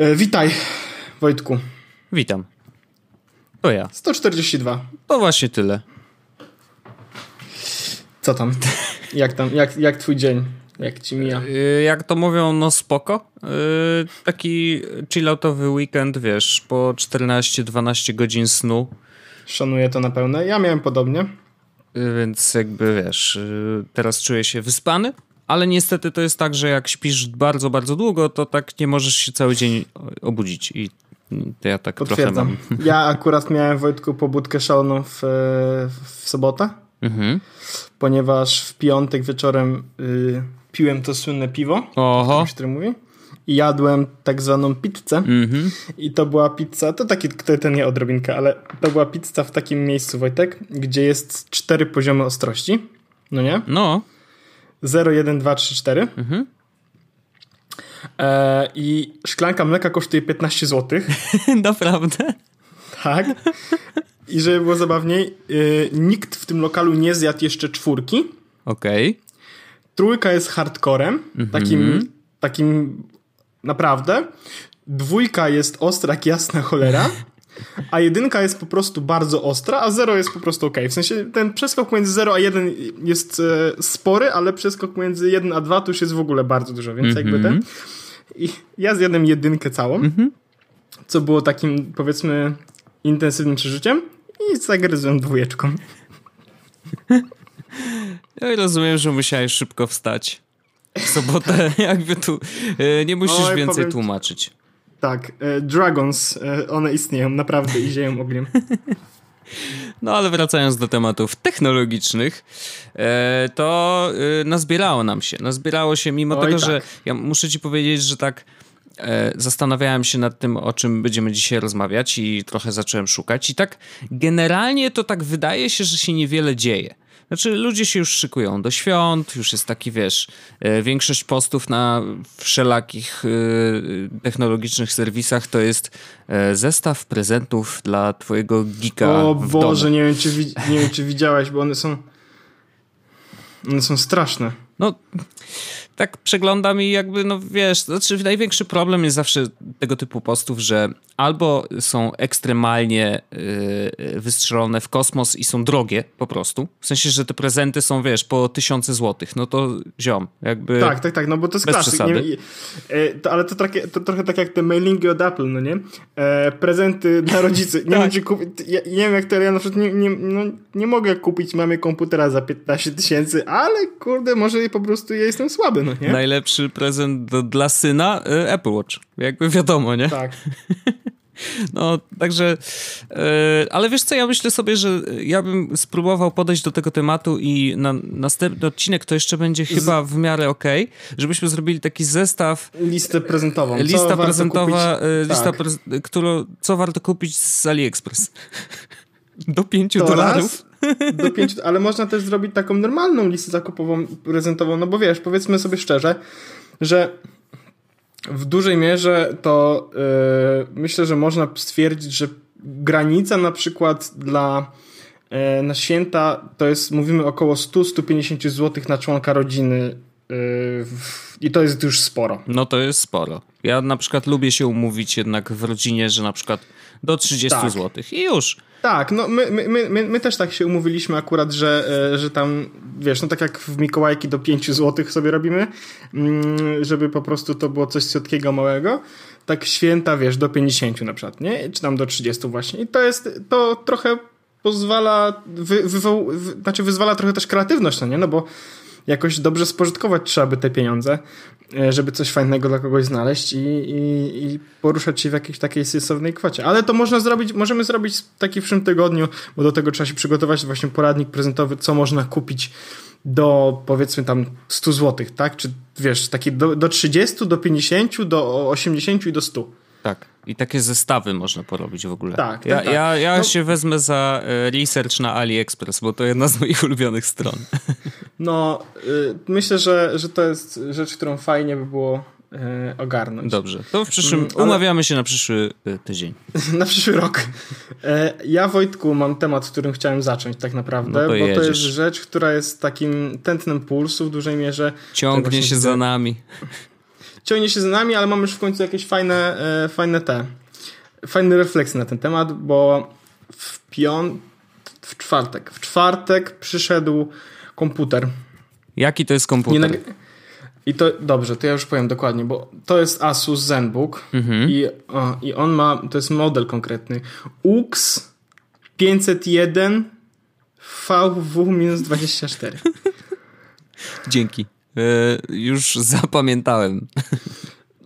E, witaj, Wojtku. Witam. To ja. 142. To właśnie tyle. Co tam? Jak tam? Jak, jak twój dzień? Jak ci mija? Y, Jak to mówią, no spoko. Y, Taki chilloutowy weekend, wiesz, po 14-12 godzin snu. Szanuję to na pełne. Ja miałem podobnie. Y, Więc jakby wiesz, teraz czuję się wyspany, ale niestety to jest tak, że jak śpisz bardzo, bardzo długo, to tak nie możesz się cały dzień obudzić i to ja tak trochę Potwierdzam. mam. Ja akurat miałem, Wojtku, pobudkę szaloną w, w sobotę, Mhm. ponieważ w piątek wieczorem y, piłem to słynne piwo, Oho. się to mówi, i jadłem tak zwaną pizzę. Mhm. I to była pizza, to taki, to nie odrobinka, ale to była pizza w takim miejscu, Wojtek, gdzie jest cztery poziomy ostrości. No nie? No. 0, 1, 2, 3, 4. Mhm. E, I szklanka mleka kosztuje 15 zł. Naprawdę? Tak. I żeby było zabawniej, y, nikt w tym lokalu nie zjadł jeszcze czwórki. Okej. Trójka jest hardcorem, takim, takim naprawdę. Dwójka jest ostra jak jasna cholera. A jedynka jest po prostu bardzo ostra, a zero jest po prostu ok. W sensie ten przeskok między 0 a 1 jest e, spory, ale przeskok między 1 a 2 to już jest w ogóle bardzo dużo, więc jakby ten. I ja zjadłem jedynkę całą, co było takim powiedzmy intensywnym przeżyciem i zagryzłem dwójeczką. Ja rozumiem, że musiałeś szybko wstać. W sobotę jakby tu e, nie musisz Oj, więcej powiem- tłumaczyć. Tak, e, Dragons, e, one istnieją naprawdę i zieją ogniem. No ale wracając do tematów technologicznych, e, to nazbierało nam się. Nazbierało się, mimo Oj, tego, tak. że ja muszę ci powiedzieć, że tak zastanawiałem się nad tym, o czym będziemy dzisiaj rozmawiać i trochę zacząłem szukać i tak generalnie to tak wydaje się, że się niewiele dzieje. Znaczy, ludzie się już szykują do świąt, już jest taki, wiesz, e, większość postów na wszelakich e, technologicznych serwisach to jest e, zestaw prezentów dla twojego geeka O w Boże, domu. nie wiem, czy, nie wiem, czy widziałeś, bo one są. One są straszne. No, tak przeglądam i jakby, no wiesz, znaczy największy problem jest zawsze tego typu postów, że albo są ekstremalnie yy, wystrzelone w kosmos i są drogie po prostu. W sensie, że te prezenty są, wiesz, po tysiące złotych. No to ziom, jakby... Tak, tak, tak, no bo to jest klasyk. Nie, i- e, to, ale to, takie, to trochę tak jak te mailingi od Apple, no nie? E, prezenty dla rodziców. Nie Tak. wiem. Ja, nie wiem, jak to ja na przykład nie, nie, no, nie mogę kupić mamie komputera za 15 tysięcy, ale kurde, może po prostu ja jestem słaby, no nie? Najlepszy prezent do, dla syna y, Apple Watch. Jakby wiadomo, nie? Tak. No, także, e, ale wiesz co, ja myślę sobie, że ja bym spróbował podejść do tego tematu i na następny odcinek to jeszcze będzie chyba w miarę okej, żebyśmy zrobili taki zestaw, Listę prezentową. Co lista prezentowa, kupić? e, lista, Tak. prez, którą, co warto kupić z AliExpress. Do 5 To dolarów. Do pięciu, ale można też zrobić taką normalną listę zakupową, prezentową, no bo wiesz, powiedzmy sobie szczerze, że w dużej mierze to yy, myślę, że można stwierdzić, że granica na przykład dla yy, na święta to jest, mówimy około 100-150 zł na członka rodziny w, i to jest już sporo. No to jest sporo. Ja na przykład lubię się umówić jednak w rodzinie, że na przykład do 30 Tak. zł i już. Tak, no my, my, my, my, też tak się umówiliśmy akurat, że, e, że tam, wiesz, no tak jak w Mikołajki do 5 zł sobie robimy, mm, żeby po prostu to było coś słodkiego, małego, tak święta, wiesz, do 50 na przykład, nie? Czy tam do 30 właśnie. I to jest, to trochę pozwala, wy, wywoł, wy, znaczy wyzwala trochę też kreatywność, no nie? No bo jakoś dobrze spożytkować trzeba by te pieniądze, e, żeby coś fajnego dla kogoś znaleźć i, i, i poruszać się w jakiejś takiej sensownej kwocie. Ale to można zrobić, możemy zrobić taki w przyszłym tygodniu, bo do tego trzeba się przygotować, właśnie poradnik prezentowy, co można kupić do powiedzmy tam 100 zł, tak? Czy wiesz, taki do, do 30, do 50, do 80 i do 100. Tak. I takie zestawy można porobić w ogóle. Tak, ja, tak, tak. ja, ja No- się wezmę za e, research na AliExpress, bo to jedna z moich ulubionych stron. No, y, myślę, że, że to jest rzecz, którą fajnie by było y, ogarnąć. Dobrze. To w przyszłym. Mm, ale- Umawiamy się na przyszły e, tydzień. Na przyszły rok. Ja, Wojtku, mam temat, którym chciałem zacząć tak naprawdę, No to bo to jedziesz. jest rzecz, która jest takim tętnem pulsu w dużej mierze. Ciągnie się za nami. Ciągnie się za nami, ale mamy już w końcu jakieś fajne, e, fajne te, fajne refleksje na ten temat, bo w piąt, w czwartek, w czwartek przyszedł komputer. Jaki to jest komputer? Nie, I to, dobrze, to ja już powiem dokładnie, bo to jest Asus ZenBook Mhm. i, o, i on ma, to jest model konkretny, UX 501 VW-24. Dzięki. E, już zapamiętałem.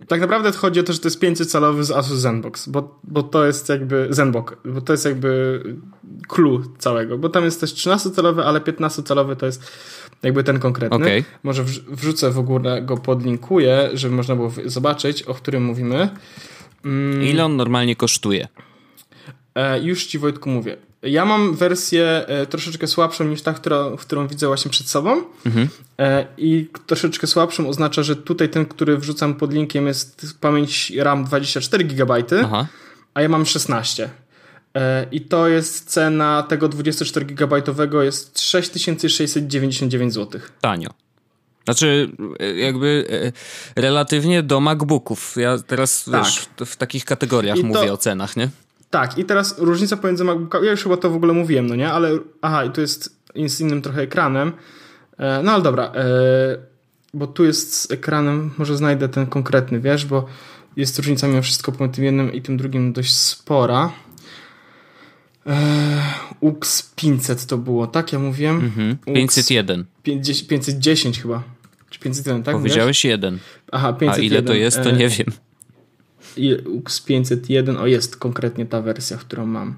Tak naprawdę chodzi o to, że to jest 500-calowy z Asus ZenBox, bo, bo to jest jakby ZenBook, bo to jest jakby clue całego, bo tam jest też 13-calowy, ale 15-calowy to jest jakby ten konkretny. Okej. Może wrz- wrzucę w ogóle go podlinkuję, żeby można było zobaczyć, o którym mówimy. Mm, Ile on normalnie kosztuje? E, już ci Wojtku mówię. Ja mam wersję e, troszeczkę słabszą niż ta, która, którą widzę właśnie przed sobą. E, I troszeczkę słabszą oznacza, że tutaj ten, który wrzucam pod linkiem jest pamięć RAM 24 GB, Aha. a ja mam 16. E, I to jest cena tego 24 GB jest 6699 zł. Tanio. Znaczy, jakby relatywnie do MacBooków. Ja teraz Tak. wiesz, w, takich kategoriach I to- mówię o cenach, nie? Tak, i teraz różnica pomiędzy MacBookami, ja już chyba to w ogóle mówiłem, no nie? Ale, aha, i tu jest z innym trochę ekranem. E, no ale dobra, e, bo tu jest z ekranem, może znajdę ten konkretny, wiesz, bo jest różnica mimo wszystko pomiędzy tym jednym i tym drugim dość spora. E, UX 500 to było, tak? Ja mówiłem? Mhm. UX 501. 510, 510 chyba. Czy 501, tak? Powiedziałeś jeden. Aha, A 501. ile to jest, to nie wiem. I UX 501, o jest konkretnie ta wersja, którą mam.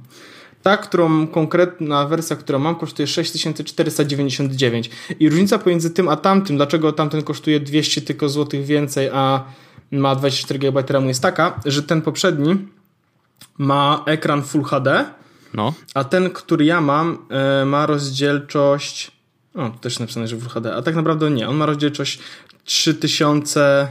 Ta, którą konkretna wersja, którą mam, kosztuje 6499. I różnica pomiędzy tym a tamtym, dlaczego tamten kosztuje 200 tylko złotych więcej, a ma 24 GB RAMu jest taka, że ten poprzedni ma ekran Full HD, No. a ten, który ja mam, e, ma rozdzielczość. O, też napisane, że Full HD, a tak naprawdę nie. On ma rozdzielczość 3000.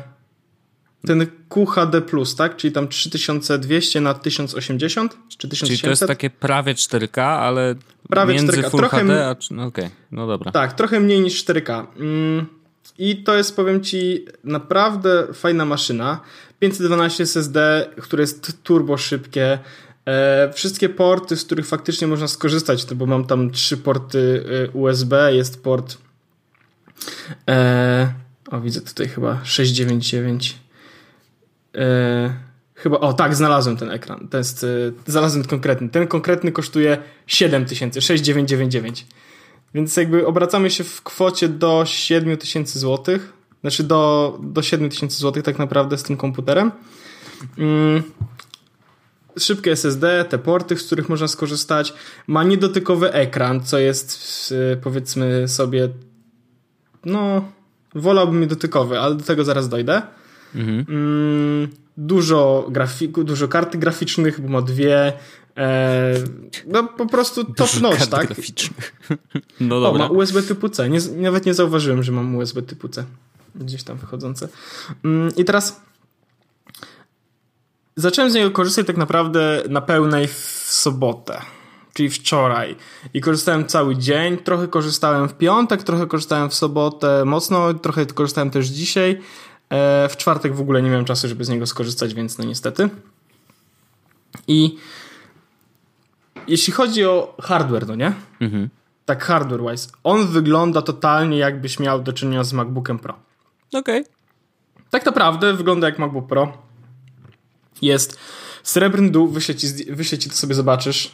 Ten QHD, tak? Czyli tam 3200 na 1080 czy 1800. Czyli to jest takie prawie 4K, ale Prawie między 4K. Full Trochę HD, a... No okej, no dobra. Tak, trochę mniej niż 4K. Mm, I to jest, powiem Ci, naprawdę fajna maszyna. 512 SSD, które jest turbo szybkie. E, wszystkie porty, z których faktycznie można skorzystać, to bo mam tam trzy porty e, USB, jest port e, o widzę tutaj chyba 699 e, chyba, o tak, znalazłem ten ekran, to jest, e, znalazłem ten konkretny, ten konkretny kosztuje 7000, 6999 więc jakby obracamy się w kwocie do 7000 zł. Znaczy do, do 7000 zł tak naprawdę z tym komputerem. Mm. Szybkie SSD, te porty, z których można skorzystać. Ma niedotykowy ekran, co jest y, powiedzmy sobie no wolałbym mieć dotykowy, ale do tego zaraz dojdę. Mhm. Mm, dużo grafiku, dużo karty graficznych, bo ma dwie. E, no po prostu top Dużo notch, kart tak? graficznych. No O, dobra. ma USB typu C. Nie, nawet nie zauważyłem, że mam USB typu C. Gdzieś tam wychodzące. Mm, I teraz zacząłem z niego korzystać tak naprawdę na pełnej w sobotę. Czyli wczoraj. I korzystałem cały dzień. Trochę korzystałem w piątek, trochę korzystałem w sobotę mocno, trochę korzystałem też dzisiaj. E, w czwartek w ogóle nie miałem czasu, żeby z niego skorzystać, więc no niestety. I jeśli chodzi o hardware, no nie? Mhm. tak hardware-wise, on wygląda totalnie jakbyś miał do czynienia z MacBookiem Pro. Okej. Tak naprawdę wygląda jak MacBook Pro. Jest srebrny dół, wyślę ci, zdj- wyślę ci to sobie zobaczysz.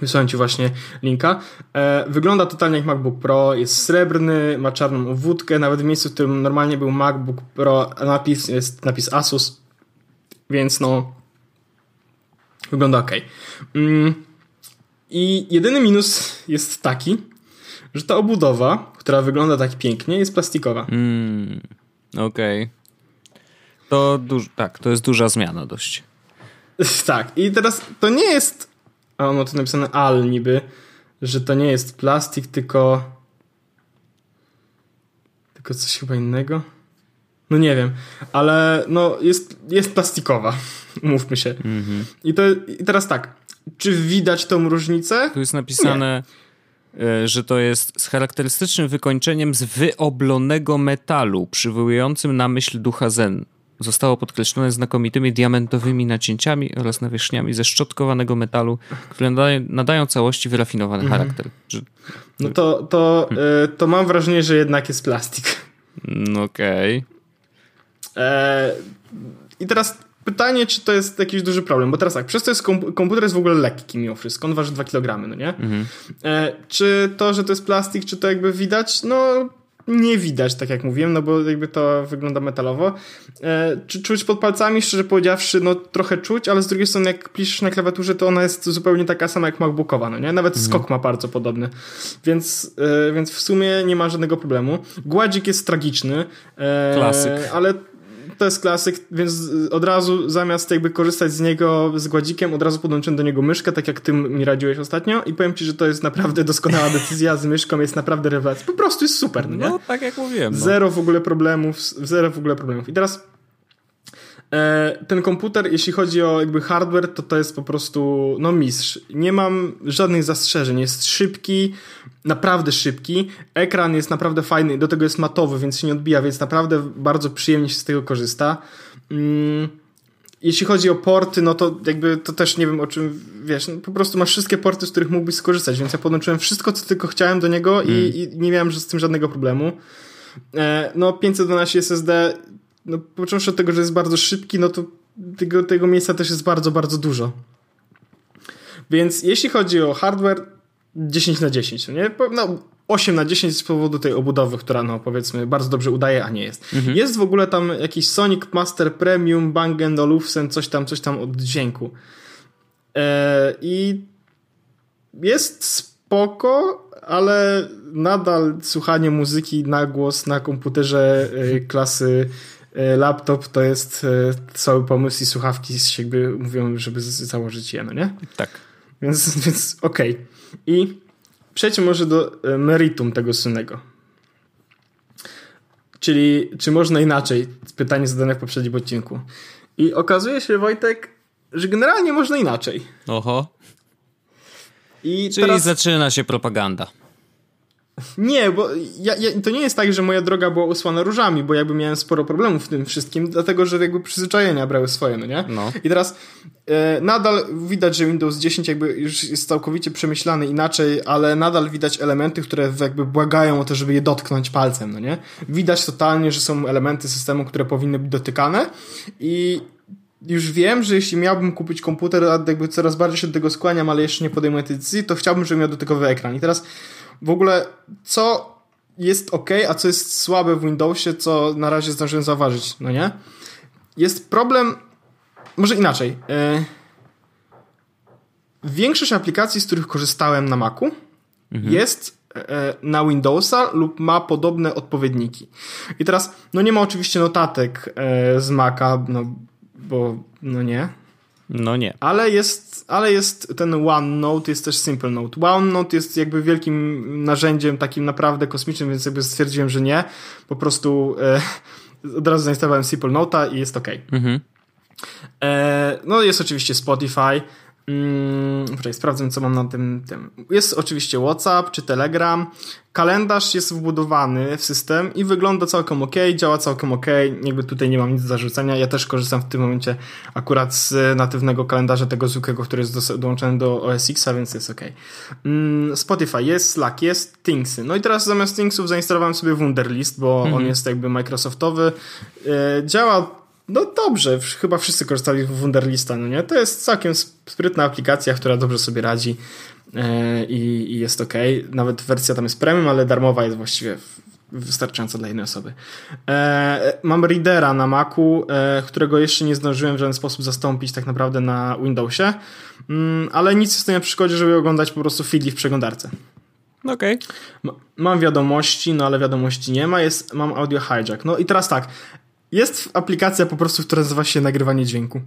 Wysłałem ci właśnie linka. E, wygląda totalnie jak MacBook Pro, jest srebrny, ma czarną obwódkę, nawet w miejscu, w którym normalnie był MacBook Pro, napis jest napis Asus, więc no wygląda ok. Mm, I jedyny minus jest taki, że ta obudowa, która wygląda tak pięknie, jest plastikowa. Mm, Okej. To duż, tak, to jest duża zmiana dość. tak, i teraz to nie jest. A ono tu napisane al niby, że to nie jest plastik, tylko. Tylko coś chyba innego. No nie wiem, ale no jest, jest plastikowa, mówmy się. I, to, I teraz tak, czy widać tą różnicę? Tu jest napisane e, że to jest z charakterystycznym wykończeniem z wyoblonego metalu, przywołującym na myśl ducha Zen. Zostało podkreślone znakomitymi diamentowymi nacięciami oraz nawierzchniami ze szczotkowanego metalu, które nadają, nadają całości wyrafinowany mhm. charakter. No to, to, y, to mam wrażenie, że jednak jest plastik. No okej. Okay. E, I teraz pytanie, czy to jest jakiś duży problem, bo teraz tak, przez to jest komputer jest w ogóle lekki mimo wszystko, on waży 2 kg, no nie? Mhm. E, czy to, że to jest plastik, czy to jakby widać? No nie widać, tak jak mówiłem, no bo jakby to wygląda metalowo. E, czy czuć pod palcami, szczerze powiedziawszy, no trochę czuć, ale z drugiej strony jak piszesz na klawiaturze, to ona jest zupełnie taka sama jak MacBookowa, no nie? Nawet mhm. skok ma bardzo podobny. Więc, e, więc w sumie nie ma żadnego problemu. Gładzik jest tragiczny. E, Klasyk. Ale to jest klasyk, więc od razu zamiast jakby korzystać z niego z gładzikiem, od razu podłączyłem do niego myszkę, tak jak ty mi radziłeś ostatnio i powiem ci, że to jest naprawdę doskonała decyzja z myszką, jest naprawdę rewelacja. Po prostu jest super, no nie? No, tak jak mówiłem. No. Zero w ogóle problemów, zero w ogóle problemów. I teraz ten komputer, jeśli chodzi o jakby hardware, to to jest po prostu no mistrz. Nie mam żadnych zastrzeżeń. Jest szybki, naprawdę szybki. Ekran jest naprawdę fajny, do tego jest matowy, więc się nie odbija, więc naprawdę bardzo przyjemnie się z tego korzysta. Mm. Jeśli chodzi o porty, no to jakby to też nie wiem o czym wiesz, no po prostu masz wszystkie porty, z których mógłbyś skorzystać, więc ja podłączyłem wszystko, co tylko chciałem do niego mm. i, i, nie miałem z tym żadnego problemu. E, no 512 SSD no począwszy od tego, że jest bardzo szybki, no to tego, tego miejsca też jest bardzo, bardzo dużo. Więc jeśli chodzi o hardware, 10 na 10, no nie? No, 8 na 10 z powodu tej obudowy, która no powiedzmy bardzo dobrze udaje, a nie jest. Mhm. Jest w ogóle tam jakiś Sonic Master Premium, Bang Olufsen, coś tam, coś tam od dźwięku. Eee, I jest spoko, ale nadal słuchanie muzyki na głos na komputerze e, klasy E, laptop to jest e, cały pomysł i słuchawki jakby mówią, żeby założyć je, no nie? Tak. Więc, więc okej. Okay. I przejdźmy może do e, meritum tego synego. Czyli czy można inaczej? Pytanie zadane w poprzednim odcinku. I okazuje się, Wojtek, że generalnie można inaczej. Oho. I Czyli teraz... zaczyna się propaganda. Nie, bo ja, ja, to nie jest tak, że moja droga była usłana różami, bo jakby miałem sporo problemów w tym wszystkim, dlatego że jakby przyzwyczajenia brały swoje, no nie? No. I teraz e, nadal widać, że Windows 10 jakby już jest całkowicie przemyślany inaczej, ale nadal widać elementy, które jakby błagają o to, żeby je dotknąć palcem, no nie? Widać totalnie, że są elementy systemu, które powinny być dotykane i już wiem, że jeśli miałbym kupić komputer, a jakby coraz bardziej się do tego skłaniam, ale jeszcze nie podejmuję tej decyzji, to chciałbym, żeby miał dotykowy ekran. I teraz w ogóle co jest ok, a co jest słabe w Windowsie, co na razie zdążyłem zauważyć, no nie? Jest problem, może inaczej. Yy, większość aplikacji, z których korzystałem na Macu, mhm. jest e, na Windowsa lub ma podobne odpowiedniki. I teraz, no nie ma oczywiście notatek e, z Maca, no bo no nie. No nie. Ale jest, ale jest ten OneNote, jest też Simple Note. OneNote jest jakby wielkim narzędziem takim naprawdę kosmicznym, więc jakby stwierdziłem, że nie. Po prostu e, od razu zainstalowałem Simple Note'a i jest ok. Mhm. E, no jest oczywiście Spotify, Hmm, poczekaj, sprawdzę, co mam na tym, tym. Jest oczywiście WhatsApp czy Telegram. Kalendarz jest wbudowany w system i wygląda całkiem ok, działa całkiem ok. Jakby tutaj nie mam nic do zarzucenia. Ja też korzystam w tym momencie akurat z natywnego kalendarza, tego zwykłego, który jest dołączony do OS X, więc jest ok. Hmm, Spotify jest, Slack jest, Thingsy. No i teraz zamiast Thingsów zainstalowałem sobie Wunderlist, bo mhm. on jest jakby Microsoftowy. E, działa no dobrze, chyba wszyscy korzystali z Wunderlista, no nie? To jest całkiem sprytna aplikacja, która dobrze sobie radzi e, i, i jest ok. Nawet wersja tam jest premium, ale darmowa jest właściwie wystarczająca dla jednej osoby. E, mam Readera na Macu, e, którego jeszcze nie zdążyłem w żaden sposób zastąpić tak naprawdę na Windowsie, mm, ale nic jest to nie przeszkodzi, żeby oglądać po prostu feedli w przeglądarce. Okej. Okay. Mam wiadomości, no ale wiadomości nie ma, jest, mam audio hijack. No i teraz tak, jest aplikacja po prostu, która nazywa się nagrywanie dźwięku.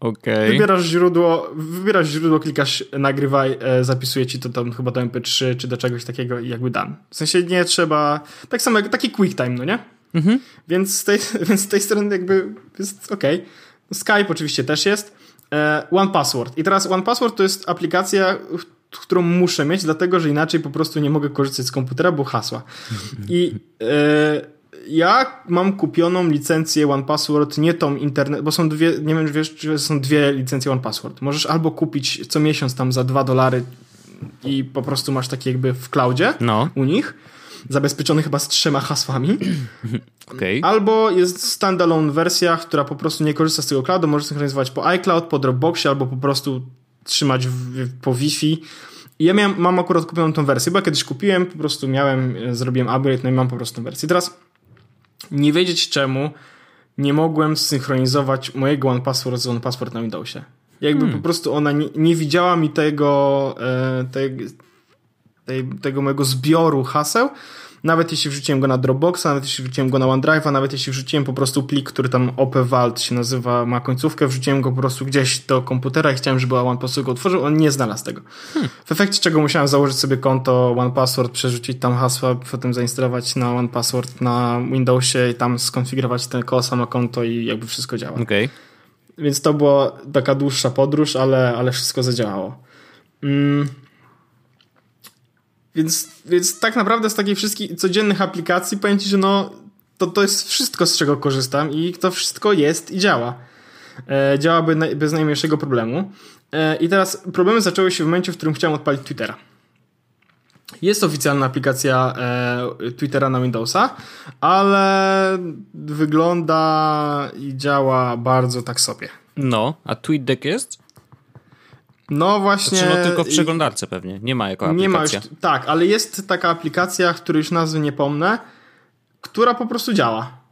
Okej. Okay. Wybierasz źródło, wybierasz źródło, klikasz nagrywaj, e, zapisuje ci to tam chyba do MP3 czy do czegoś takiego i jakby dan. W sensie nie trzeba, tak samo jak taki quick time, no nie? Mhm. Więc, z tej, więc z tej strony jakby jest ok. Skype oczywiście też jest. E, One Password. I teraz One Password to jest aplikacja, którą muszę mieć, dlatego że inaczej po prostu nie mogę korzystać z komputera, bo hasła. I e, ja mam kupioną licencję One Password, nie tą internet, bo są dwie, nie wiem, wiesz, czy są dwie licencje One Password. Możesz albo kupić co miesiąc tam za dwa dolary i po prostu masz takie jakby w cloudzie No, u nich, zabezpieczony chyba z trzema hasłami. okej. Albo jest standalone wersja, która po prostu nie korzysta z tego cloudu, możesz synchronizować po iCloud, po Dropboxie, albo po prostu trzymać w, po Wi-Fi. I ja miałem, mam akurat kupioną tą wersję, bo ja kiedyś kupiłem, po prostu miałem, e, zrobiłem upgrade, no i mam po prostu tą wersję. Teraz nie wiedzieć czemu nie mogłem synchronizować mojego OnePassword z OnePassword na Windowsie. Jakby po prostu ona nie, nie widziała mi tego, e, tej, tego mojego zbioru haseł. Nawet jeśli wrzuciłem go na Dropboxa, nawet jeśli wrzuciłem go na OneDrive'a, nawet jeśli wrzuciłem po prostu plik, który tam OpValt się nazywa, ma końcówkę, wrzuciłem go po prostu gdzieś do komputera i chciałem, żeby OnePassword go otworzył, on nie znalazł tego. W efekcie czego musiałem założyć sobie konto OnePassword, przerzucić tam hasła, potem zainstalować na OnePassword na Windowsie i tam skonfigurować to samo konto i jakby wszystko działa. Okej. Więc to była taka dłuższa podróż, ale, ale wszystko zadziałało. Mm. Więc, więc tak naprawdę z takich wszystkich codziennych aplikacji powiem Ci, że no, to, to jest wszystko, z czego korzystam i to wszystko jest i działa. E, działa bez, naj- bez najmniejszego problemu. E, I teraz problemy zaczęły się w momencie, w którym chciałem odpalić Twittera. Jest oficjalna aplikacja e, Twittera na Windowsa, ale wygląda i działa bardzo tak sobie. No, a TweetDeck jest? No właśnie. Znaczy, no tylko w przeglądarce pewnie. Nie ma jako Nie ma już. aplikacja. Tak, ale jest taka aplikacja, której już nazwy nie pomnę, która po prostu działa.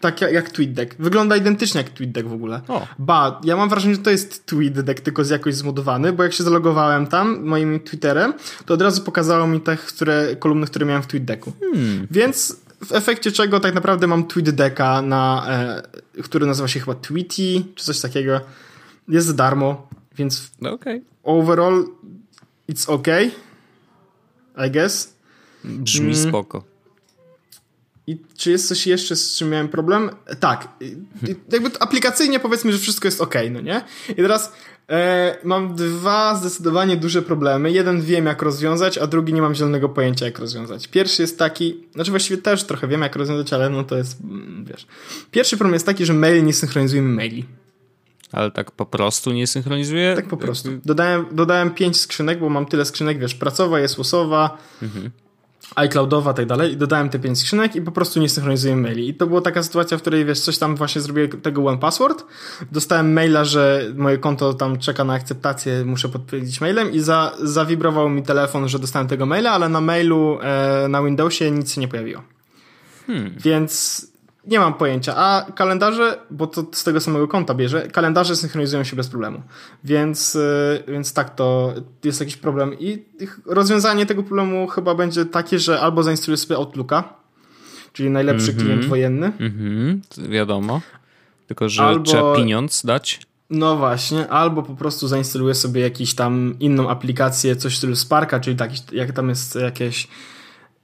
Tak jak, jak TweetDeck. Wygląda identycznie jak TweetDeck w ogóle. O. Ba, ja mam wrażenie, że to jest TweetDeck, tylko z jakoś zmodowany, bo jak się zalogowałem tam moim Twitterem, to od razu pokazało mi te które, kolumny, które miałem w TweetDecku. Hmm. Więc w efekcie czego tak naprawdę mam TweetDecka, na, e, który nazywa się chyba Tweety, czy coś takiego. Jest za darmo, więc No okej. overall it's okay, I guess. Brzmi Mm. spoko. I czy jest coś jeszcze, z czym miałem problem? Tak. I- Jakby to aplikacyjnie powiedzmy, że wszystko jest ok, no nie? I teraz e, mam dwa zdecydowanie duże problemy. Jeden wiem, jak rozwiązać, a drugi nie mam zielonego pojęcia, jak rozwiązać. Pierwszy jest taki, znaczy właściwie też trochę wiem, jak rozwiązać, ale no to jest, mm, wiesz. Pierwszy problem jest taki, że mail nie synchronizujemy maili. Ale tak po prostu nie synchronizuje? Tak po prostu. Dodałem, dodałem pięć skrzynek, bo mam tyle skrzynek, wiesz, pracowa, jest losowa, iCloudowa, tak dalej. I dodałem te pięć skrzynek i po prostu nie synchronizuję maili. I to była taka sytuacja, w której, wiesz, coś tam właśnie zrobiłem tego one password. Dostałem maila, że moje konto tam czeka na akceptację, muszę podpowiedzieć mailem i za, zawibrował mi telefon, że dostałem tego maila, ale na mailu e, na Windowsie nic się nie pojawiło. Więc nie mam pojęcia. A kalendarze, bo to z tego samego konta bierze, kalendarze synchronizują się bez problemu. Więc, yy, więc tak, to jest jakiś problem. I rozwiązanie tego problemu chyba będzie takie, że albo zainstaluję sobie Outlooka, czyli najlepszy klient wojenny. Mhm, to wiadomo. Tylko, że Albo- trzeba pieniądz dać. No właśnie, albo po prostu zainstaluję sobie jakiś tam inną aplikację, coś w stylu Sparka, czyli taki, jak tam jest jakieś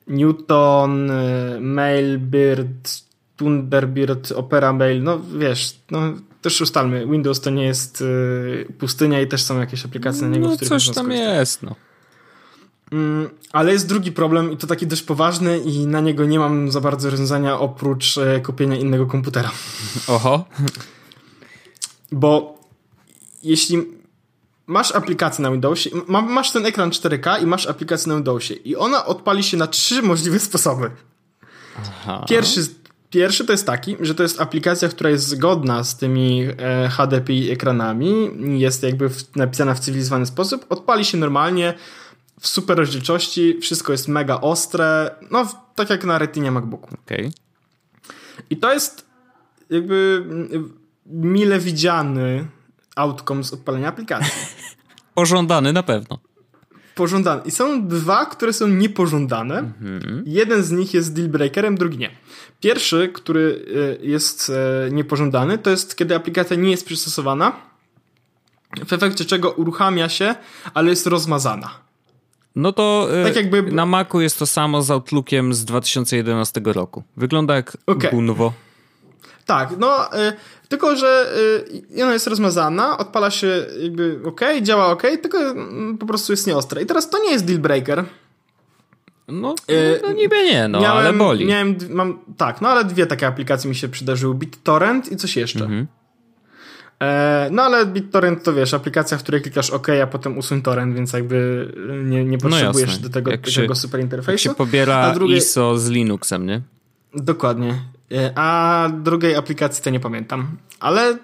Newton, y, Mailbird, Thunderbird, Opera Mail, no wiesz, no też ustalmy, Windows to nie jest y, pustynia i też są jakieś aplikacje na niego, No z których coś tam jest, no. Mm, ale jest drugi problem i to taki dość poważny i na niego nie mam za bardzo rozwiązania oprócz e, kupienia innego komputera. Oho. Bo jeśli masz aplikację na Windowsie, ma, masz ten ekran 4K i masz aplikację na Windowsie i ona odpali się na trzy możliwe sposoby. Aha. Pierwszy, pierwszy to jest taki, że to jest aplikacja, która jest zgodna z tymi e, HDPI ekranami, jest jakby w, napisana w cywilizowany sposób, odpali się normalnie w super rozdzielczości, wszystko jest mega ostre, no tak jak na retinie MacBooku. Okej. I to jest jakby mile widziany outcome z odpalenia aplikacji. Pożądany na pewno. Pożądane. I są dwa, które są niepożądane. Jeden z nich jest deal breakerem, drugi nie. Pierwszy, który y, jest e, niepożądany, to jest kiedy aplikacja nie jest przystosowana, w efekcie czego uruchamia się, ale jest rozmazana. No to y, Tak jakby- na Macu jest to samo z Outlookiem z 2011 roku. Wygląda jak Okej. gówno. Tak, no tylko, że y, ona jest rozmazana, odpala się jakby ok, działa ok, tylko y, po prostu jest nieostre. I teraz to nie jest deal breaker. No, no niby nie, no, miałem, ale boli. Miałem, mam, tak, no ale dwie takie aplikacje mi się przydarzyły. BitTorrent i coś jeszcze. Mhm. E, no ale BitTorrent to wiesz, aplikacja, w której klikasz OK, a potem usuń torrent, więc jakby nie, nie no potrzebujesz no do tego, jak tego się, super interfejsu. Jak się pobiera drugiej... ISO z Linuxem, nie? Dokładnie. E, a drugiej aplikacji to nie pamiętam. Ale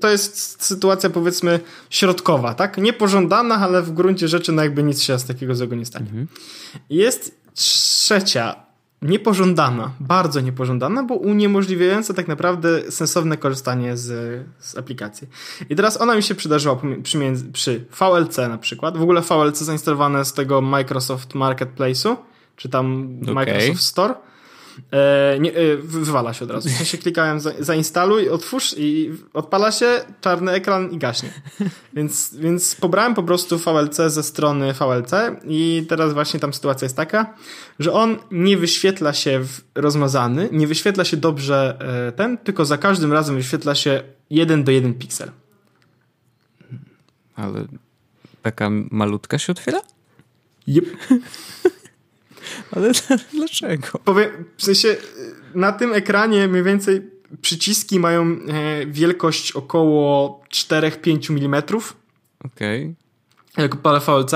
to jest sytuacja powiedzmy środkowa, tak? Niepożądana, ale w gruncie rzeczy no jakby nic się z takiego złego nie stanie. Mhm. Jest trzecia niepożądana, bardzo niepożądana, bo uniemożliwiająca tak naprawdę sensowne korzystanie z, z aplikacji. I teraz ona mi się przydarzyła przy, przy VLC na przykład. W ogóle VLC zainstalowane z tego Microsoft Marketplace'u, czy tam okay. Microsoft Store. E, nie, e, wywala się od razu. W sensie klikałem za, zainstaluj, otwórz i odpala się, czarny ekran i gaśnie. Więc, więc pobrałem po prostu VLC ze strony VLC i teraz właśnie tam sytuacja jest taka, że on nie wyświetla się w rozmazany, nie wyświetla się dobrze e, ten, tylko za każdym razem wyświetla się 1 do 1 piksel. Ale taka malutka się otwiera? Yep. Ale dlaczego? Powiem, w sensie na tym ekranie mniej więcej przyciski mają e, wielkość około 4-5 mm. Okej. Okay. Jak palę VLC.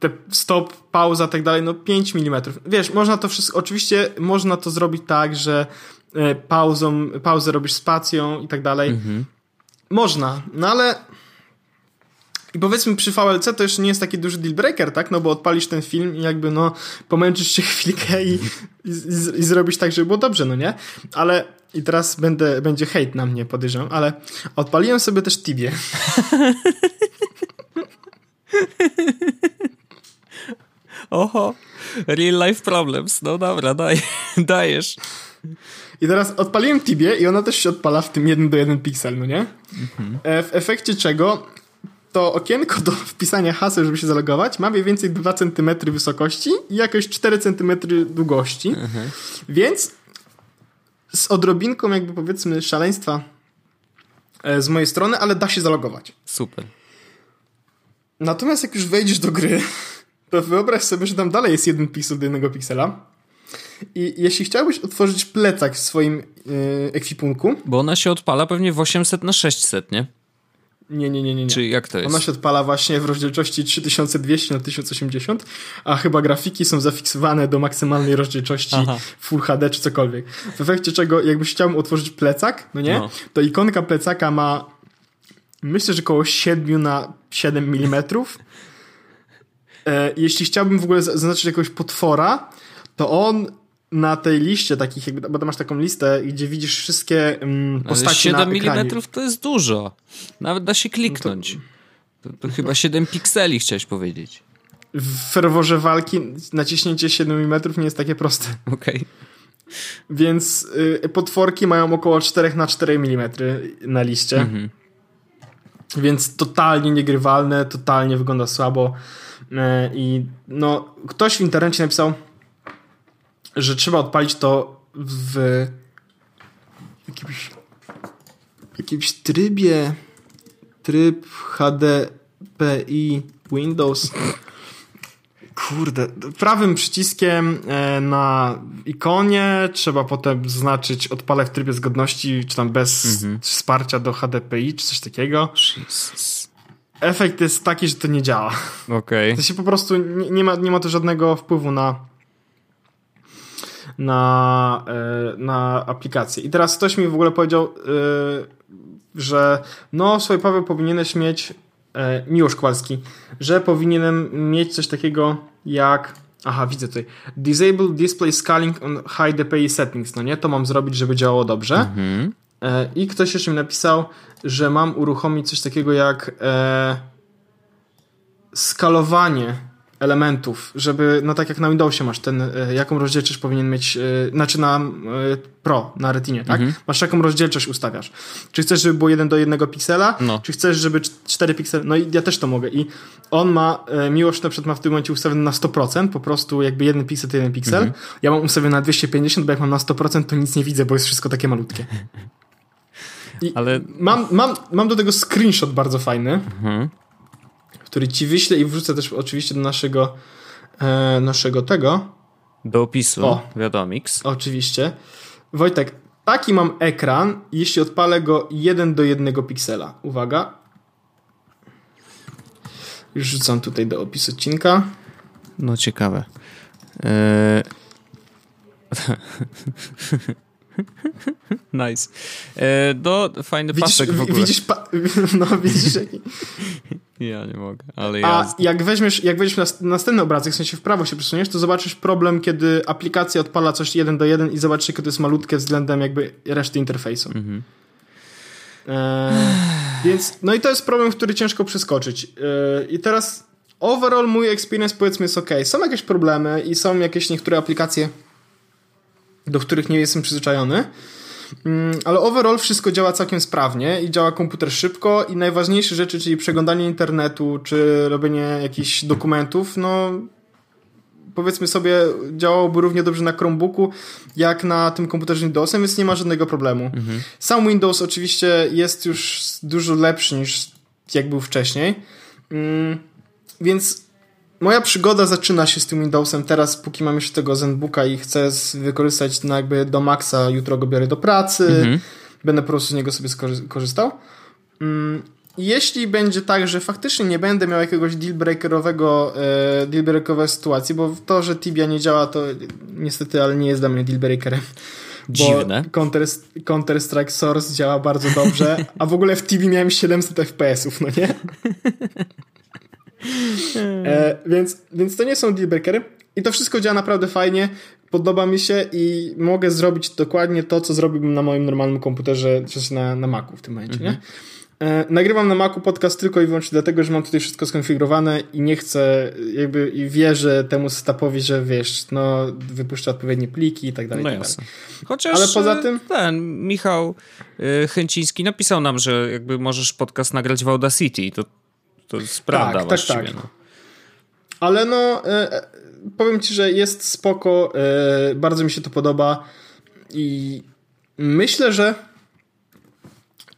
Te stop, pauza, tak dalej, no 5 mm. Wiesz, można to wszystko, oczywiście można to zrobić tak, że e, pauzą, pauzę robisz spacją i tak dalej. Mhm. Można, no ale i powiedzmy przy VLC to jeszcze nie jest taki duży deal breaker, tak? No bo odpalisz ten film i jakby no pomęczysz się chwilkę i, i, i, zrobisz tak, żeby było dobrze, no nie? Ale i teraz będę, będzie hejt na mnie, podejrzewam, ale odpaliłem sobie też Tibie. Oho, real life problems. No dobra, daj, dajesz. I teraz odpaliłem Tibie i ona też się odpala w tym 1 do 1 piksel, no nie? Mhm. E, w efekcie czego to okienko do wpisania haseł, żeby się zalogować, ma mniej więcej 2 cm wysokości i jakieś 4 cm długości. Mhm. Więc z odrobinką jakby powiedzmy szaleństwa e, z mojej strony, ale da się zalogować. Super. Natomiast jak już wejdziesz do gry, to wyobraź sobie, że tam dalej jest jeden piksel do jednego piksela. I jeśli chciałbyś otworzyć plecak w swoim yy, ekwipunku... Bo ona się odpala pewnie w 800 na 600, nie? Nie, nie, nie, nie, nie. Czy jak to jest? Ona się odpala właśnie w rozdzielczości 3200 na 1080, a chyba grafiki są zafiksowane do maksymalnej rozdzielczości Aha. Full HD czy cokolwiek. W efekcie czego, jakbyś chciał otworzyć plecak, no nie? No. To ikonka plecaka ma myślę, że około 7 na 7 mm. E, jeśli chciałbym w ogóle zaznaczyć jakiegoś potwora, to on na tej liście takich, jakby, bo tam masz taką listę, gdzie widzisz wszystkie um, postaci 7 na ekranie. mm to jest dużo. Nawet da się kliknąć. No to, to, to chyba 7 pikseli chciałeś powiedzieć. W ferworze walki naciśnięcie 7 mm nie jest takie proste. Okej. Okay. Więc y, potworki mają około 4 na 4 mm na liście. Mhm. Więc totalnie niegrywalne, totalnie wygląda słabo. Y, I no, ktoś w internecie napisał że trzeba odpalić to w jakimś, jakimś trybie tryb HDPI Windows kurde, prawym przyciskiem e, na ikonie trzeba potem znaczyć odpalę w trybie zgodności, czy tam bez mhm. wsparcia do HDPI, czy coś takiego. Jesus. Efekt jest taki, że to nie działa. Okej. Okay. To się po prostu nie, nie, ma, nie ma to żadnego wpływu na na, e, na aplikację. I teraz ktoś mi w ogóle powiedział, e, że no, słuchaj Paweł, powinieneś mieć e, Miłosz Kowalski, że powinienem mieć coś takiego jak aha, widzę tutaj Disable Display Scaling on High DPI Settings, no nie? To mam zrobić, żeby działało dobrze. Mhm. I ktoś jeszcze mi napisał, że mam uruchomić coś takiego jak e, skalowanie elementów, żeby, no tak jak na Windowsie masz ten, e, jaką rozdzielczość powinien mieć, e, znaczy na e, Pro, na Retinie, tak? Mhm. Masz jaką rozdzielczość ustawiasz. Czy chcesz, żeby było 1 do 1 piksela, no. czy chcesz, żeby 4 piksele, no i ja też to mogę i on ma, Miłosz na przykład ma w tym momencie ustawiony na 100%, po prostu jakby jeden piksel to jeden piksel, mhm. ja mam ustawiony na 250, bo jak mam na 100% to nic nie widzę, bo jest wszystko takie malutkie. Ale... Mam, mam, mam do tego screenshot bardzo fajny, mhm. Który ci wyślę i wrzucę też oczywiście do naszego e, naszego tego. Do opisu, o, wiadomix. Oczywiście. Wojtek, taki mam ekran, jeśli odpalę go 1 do 1 piksela. Uwaga. Już rzucam tutaj do opisu odcinka. No ciekawe. Eee... nice. E, do, fajny widzisz, pasek w ogóle. Widzisz, pa no widzisz jaki... Ja nie mogę, ale A jak weźmiesz, jak weźmiesz następny obrazek, w sensie w prawo się przesuniesz, to zobaczysz problem, kiedy aplikacja odpala coś jeden do jeden i zobaczysz, jakie to jest malutkie względem jakby reszty interfejsu. Mhm. E, więc, no i to jest problem, który ciężko przeskoczyć. E, I teraz overall mój experience powiedzmy jest ok. Są jakieś problemy i są jakieś niektóre aplikacje, do których nie jestem przyzwyczajony. Mm, ale overall wszystko działa całkiem sprawnie i działa komputer szybko i najważniejsze rzeczy, czyli przeglądanie internetu czy robienie jakichś dokumentów, no powiedzmy sobie działałoby równie dobrze na Chromebooku jak na tym komputerze Windowsem, więc nie ma żadnego problemu. Mhm. Sam Windows oczywiście jest już dużo lepszy niż jak był wcześniej, mm, więc moja przygoda zaczyna się z tym Windowsem teraz, póki mam jeszcze tego ZenBooka i chcę wykorzystać no jakby do maksa, jutro go biorę do pracy, mhm. będę po prostu z niego sobie korzystał. Mm, jeśli będzie tak, że faktycznie nie będę miał jakiegoś dealbreakerowego e, dealbreakerowej sytuacji, bo to, że Tibia nie działa, to niestety, ale nie jest dla mnie dealbreakerem. Dziwne. Counter, Counter Strike Source działa bardzo dobrze, a w ogóle w Tibie miałem 700 FPS-ów, no nie? E, więc, więc to nie są dealbreakery. I to wszystko działa naprawdę fajnie, podoba mi się i mogę zrobić dokładnie to, co zrobiłbym na moim normalnym komputerze, czy na, na Macu w tym momencie, nie? Mhm. E, nagrywam na Macu podcast tylko i wyłącznie dlatego, że mam tutaj wszystko skonfigurowane i nie chcę, jakby i wierzę temu setupowi, że wiesz, no wypuszcza odpowiednie pliki i tak dalej. No tak jasne. Chociaż Ale poza tym... E, ten Michał e, Chęciński napisał nam, że jakby możesz podcast nagrać w Audacity. To to jest prawda tak, właściwie. Tak, tak. No. Ale no, e, e, powiem ci, że jest spoko, e, bardzo mi się to podoba i myślę, że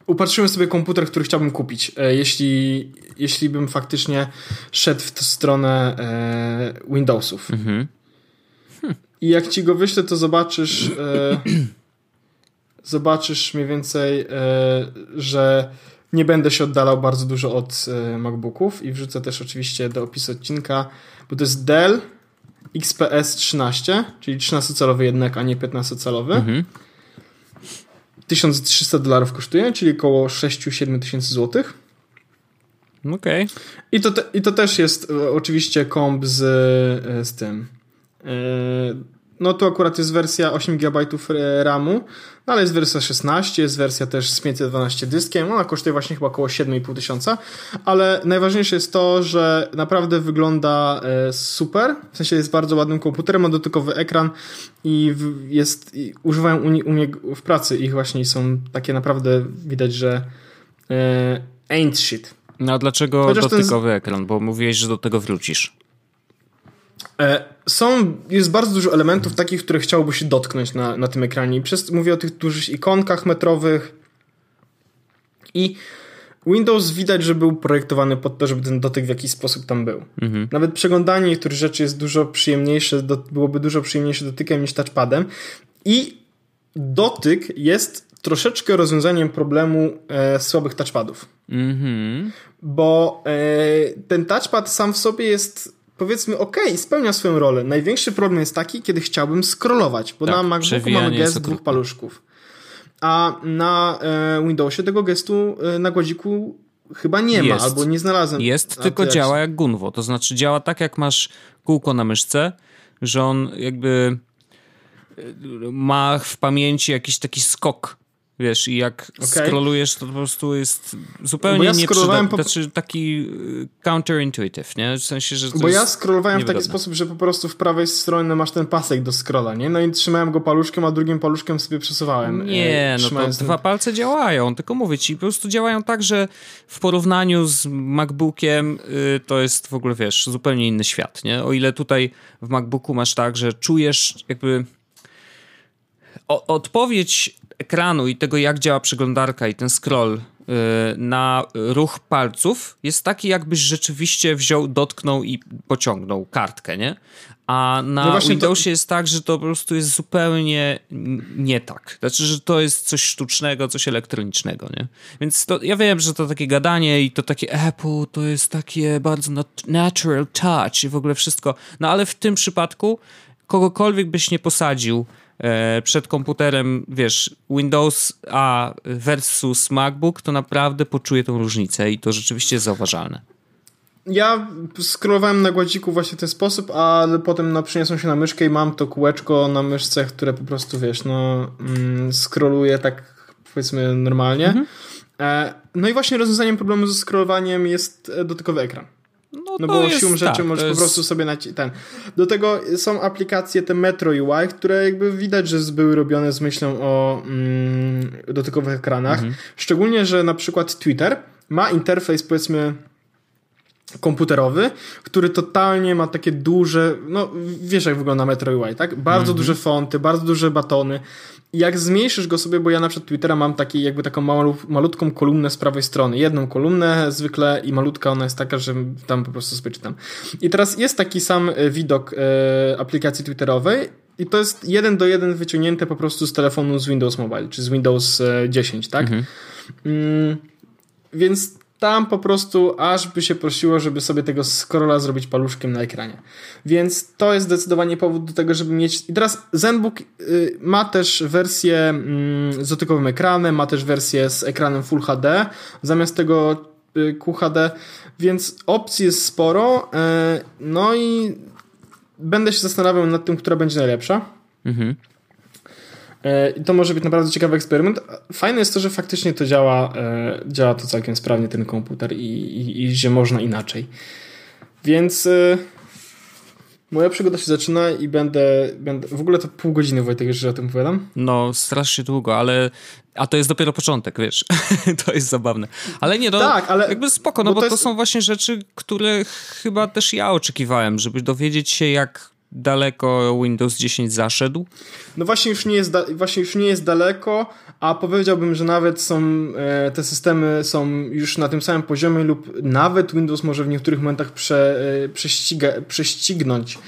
upatrzyłem sobie komputer, który chciałbym kupić, e, jeśli, jeśli bym faktycznie szedł w tę stronę Windowsów. Mhm. Hm. I jak ci go wyślę, to zobaczysz zobaczysz mniej więcej, że nie będę się oddalał bardzo dużo od e, MacBooków i wrzucę też oczywiście do opisu odcinka, bo to jest Dell XPS 13, czyli 13-calowy jednak, a nie 15-calowy. Mhm. 1300 dolarów kosztuje, czyli około 6-7 tysięcy złotych. Okej. Okay. I, to te, I to też jest e, oczywiście komp z, e, z tym. No tu akurat jest wersja 8 GB RAMu, no ale jest wersja 16, jest wersja też z 512 dyskiem, ona kosztuje właśnie chyba około 7,5 tysiąca, ale najważniejsze jest to, że naprawdę wygląda e, super, w sensie jest bardzo ładnym komputerem, ma dotykowy ekran i jest, i używają u, u mnie w pracy ich właśnie są takie naprawdę widać, że e, ain't shit. No a dlaczego Chociaż dotykowy ten... ekran? Bo mówiłeś, że do tego wrócisz. E, są, jest bardzo dużo elementów takich, które chciałoby się dotknąć na, na tym ekranie. przez, mówię o tych dużych ikonkach metrowych i Windows widać, że był projektowany pod to, żeby ten dotyk w jakiś sposób tam był. Mhm. Nawet przeglądanie niektórych rzeczy jest dużo przyjemniejsze, do, byłoby dużo przyjemniejsze dotykiem niż touchpadem i dotyk jest troszeczkę rozwiązaniem problemu e, słabych touchpadów. Mhm. Bo e, ten touchpad sam w sobie jest powiedzmy, ok, spełnia swoją rolę. Największy problem jest taki, kiedy chciałbym scrollować, bo tak, na MacBooku mamy gest dwóch paluszków. A na e, Windowsie tego gestu e, na gładziku chyba nie jest. ma, albo nie znalazłem. Jest, A tylko działa jak Gunwo. To znaczy działa tak, jak masz kółko na myszce, że on jakby e, ma w pamięci jakiś taki skok Wiesz, i jak okay. scrollujesz, to po prostu jest zupełnie ja nieprzydatny, po... znaczy taki y, counterintuitive, nie? W sensie, że Bo ja scrollowałem w taki sposób, że po prostu w prawej stronie masz ten pasek do scrolla, nie? No i trzymałem go paluszkiem, a drugim paluszkiem sobie przesuwałem. Nie, no to dwa palce działają, tylko mówię ci, po prostu działają tak, że w porównaniu z MacBookiem y, to jest w ogóle, wiesz, zupełnie inny świat, nie? O ile tutaj w MacBooku masz tak, że czujesz jakby... O, odpowiedź ekranu i tego, jak działa przeglądarka i ten scroll yy, na ruch palców jest taki, jakbyś rzeczywiście wziął, dotknął i pociągnął kartkę, nie? A na no Windowsie to... jest tak, że to po prostu jest zupełnie nie tak. Znaczy, że to jest coś sztucznego, coś elektronicznego, nie? Więc to, ja wiem, że to takie gadanie i to takie Apple to jest takie bardzo natural touch i w ogóle wszystko. No ale w tym przypadku kogokolwiek byś nie posadził przed komputerem, wiesz, Windows A versus MacBook, to naprawdę poczuje tą różnicę i to rzeczywiście jest zauważalne. Ja scrollowałem na gładziku właśnie w ten sposób, ale potem no, przyniosłem się na myszkę i mam to kółeczko na myszce, które po prostu, wiesz, no mm, tak powiedzmy normalnie. Mhm. E, no i właśnie rozwiązaniem problemu ze scrollowaniem jest e, dotykowy ekran. No, no bo siłą rzeczy tak, możesz jest... po prostu sobie naci- ten. Do tego są aplikacje te Metro UI, które jakby widać, że były robione z myślą o mm, dotykowych ekranach. Mhm. Szczególnie, że na przykład Twitter ma interfejs powiedzmy komputerowy, który totalnie ma takie duże, no wiesz jak wygląda Metro UI, tak? Bardzo mm -hmm. duże fonty, bardzo duże batony. Jak zmniejszysz go sobie, bo ja na przykład Twittera mam taki jakby taką malu, malutką kolumnę z prawej strony, jedną kolumnę zwykle i malutka ona jest taka, że tam po prostu sobie czytam. I teraz jest taki sam e, widok e, aplikacji Twitterowej i to jest jeden do jeden wyciągnięte po prostu z telefonu z Windows Mobile, czy z Windows 10, e, tak? -hmm. mm, więc tam po prostu aż by się prosiło, żeby sobie tego scrolla zrobić paluszkiem na ekranie. Więc to jest zdecydowanie powód do tego, żeby mieć... I teraz ZenBook y, ma też wersję mm, z dotykowym ekranem, ma też wersję z ekranem Full HD, zamiast tego y, QHD, więc opcji jest sporo, y, no i będę się zastanawiał nad tym, która będzie najlepsza. Mhm. E, I to może być naprawdę ciekawy eksperyment. Fajne jest to, że faktycznie to działa, e, działa to całkiem sprawnie, ten komputer i, i, i że można inaczej. Więc e, moja przygoda się zaczyna i będę, będę w ogóle to pół godziny Wojtek, że o tym opowiadam. No, strasznie długo, ale a to jest dopiero początek, wiesz. to jest zabawne. Ale nie, no, tak, ale jakby spoko, no bo, bo to, jest... to, są właśnie rzeczy, które chyba też ja oczekiwałem, żeby dowiedzieć się, jak daleko Windows 10 zaszedł? No właśnie już nie jest, właśnie już nie jest daleko, a powiedziałbym, że nawet są e, te systemy są już na tym samym poziomie lub nawet Windows może w niektórych momentach prze, e, prześciga, prześcignąć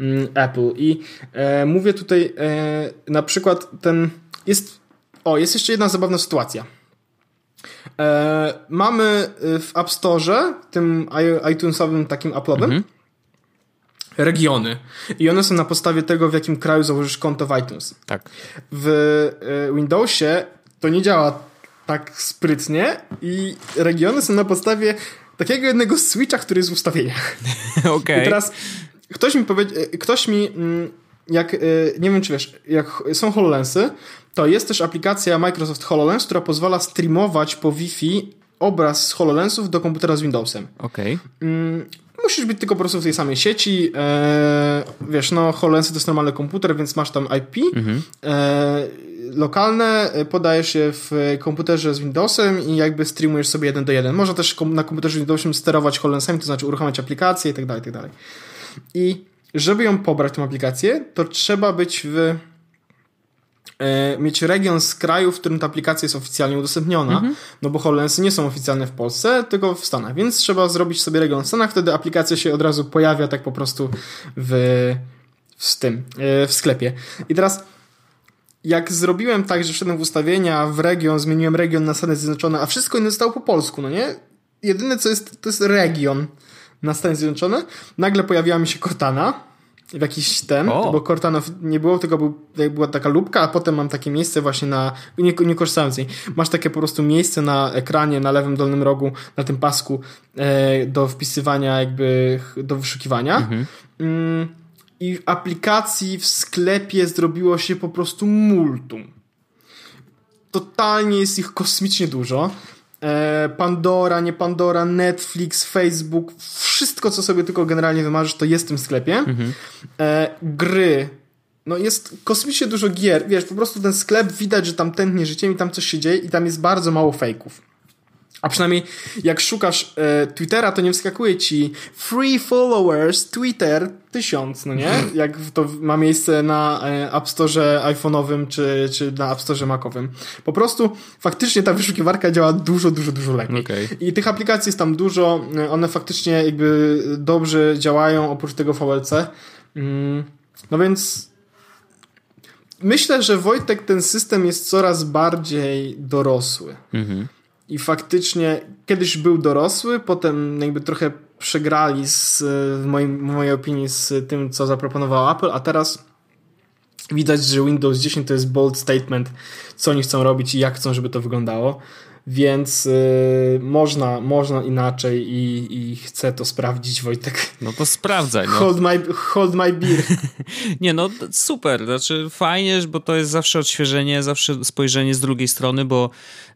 mm, Apple. I e, mówię tutaj e, na przykład ten jest o, jest jeszcze jedna zabawna sytuacja. E, mamy w App Store, tym iTunesowym takim Apple'owym, mhm regiony. I one są na podstawie tego, w jakim kraju założysz konto w iTunes. Tak. W e, Windowsie to nie działa tak sprytnie i regiony są na podstawie takiego jednego switcha, który jest w ustawieniach. Okej. Okay. I teraz ktoś mi powiedział, e, ktoś mi mm, jak, e, nie wiem czy wiesz, jak są HoloLensy, to jest też aplikacja Microsoft HoloLens, która pozwala streamować po Wi-Fi obraz z HoloLensów do komputera z Windowsem. Okej. Okay. Musisz być tylko po prostu w tej samej sieci. E, wiesz, no HoloLens to jest normalny komputer, więc masz tam IP. Mhm. E, lokalne, e, podajesz je w komputerze z Windowsem i jakby streamujesz sobie jeden do jeden. Można też na komputerze z Windowsem sterować HoloLensami, to znaczy uruchamiać aplikacje i tak dalej, i tak dalej. I żeby ją pobrać, tą aplikację, to trzeba być w mieć region z kraju, w którym ta aplikacja jest oficjalnie udostępniona, mhm. no bo HoloLensy nie są oficjalne w Polsce, tylko w Stanach, więc trzeba zrobić sobie region w Stanach, wtedy aplikacja się od razu pojawia tak po prostu w, w tym, e, w sklepie. I teraz jak zrobiłem tak, że wszedłem w ustawienia, w region, zmieniłem region na Stany Zjednoczone, a wszystko inne zostało po polsku, no nie? Jedyne co jest, to jest region na Stany Zjednoczone. Nagle pojawiła mi się Cortana, w jakiś ten, o. bo Cortana nie było, tylko był, była taka lubka, a potem mam takie miejsce właśnie na, nie, nie korzystałem z niej, masz takie po prostu miejsce na ekranie, na lewym dolnym rogu, na tym pasku e, do wpisywania jakby, do wyszukiwania. Mhm. Mm, I w aplikacji w sklepie zrobiło się po prostu multum. Totalnie jest ich kosmicznie dużo. E, Pandora, nie Pandora, Netflix, Facebook, wszystko, co sobie tylko generalnie wymarzysz, to jest w tym sklepie. Mhm. E, gry. No jest kosmicznie dużo gier. Wiesz, po prostu ten sklep widać, że tam tętnie życiem i tam coś się dzieje i tam jest bardzo mało fejków. A przynajmniej jak szukasz e, Twittera, to nie wskakuje ci free followers Twitter 1000, no nie? Jak to ma miejsce na e, App Store iPhone'owym czy, czy na App Store Macowym. Po prostu faktycznie ta wyszukiwarka działa dużo, dużo, dużo lepiej. Okay. I tych aplikacji jest tam dużo, e, one faktycznie jakby dobrze działają oprócz tego VLC. Mm, no więc myślę, że Wojtek ten system jest coraz bardziej dorosły. Mhm. I faktycznie kiedyś był dorosły, potem jakby trochę przegrali z, w, moim, w mojej opinii z tym, co zaproponował Apple, a teraz widać, że Windows 10 to jest bold statement, co oni chcą robić i jak chcą, żeby to wyglądało więc y, można, można inaczej i, i chcę to sprawdzić, Wojtek. No to sprawdzaj. No. Hold, my, hold my beer. Nie, no super, znaczy fajnie, bo to jest zawsze odświeżenie, zawsze spojrzenie z drugiej strony, bo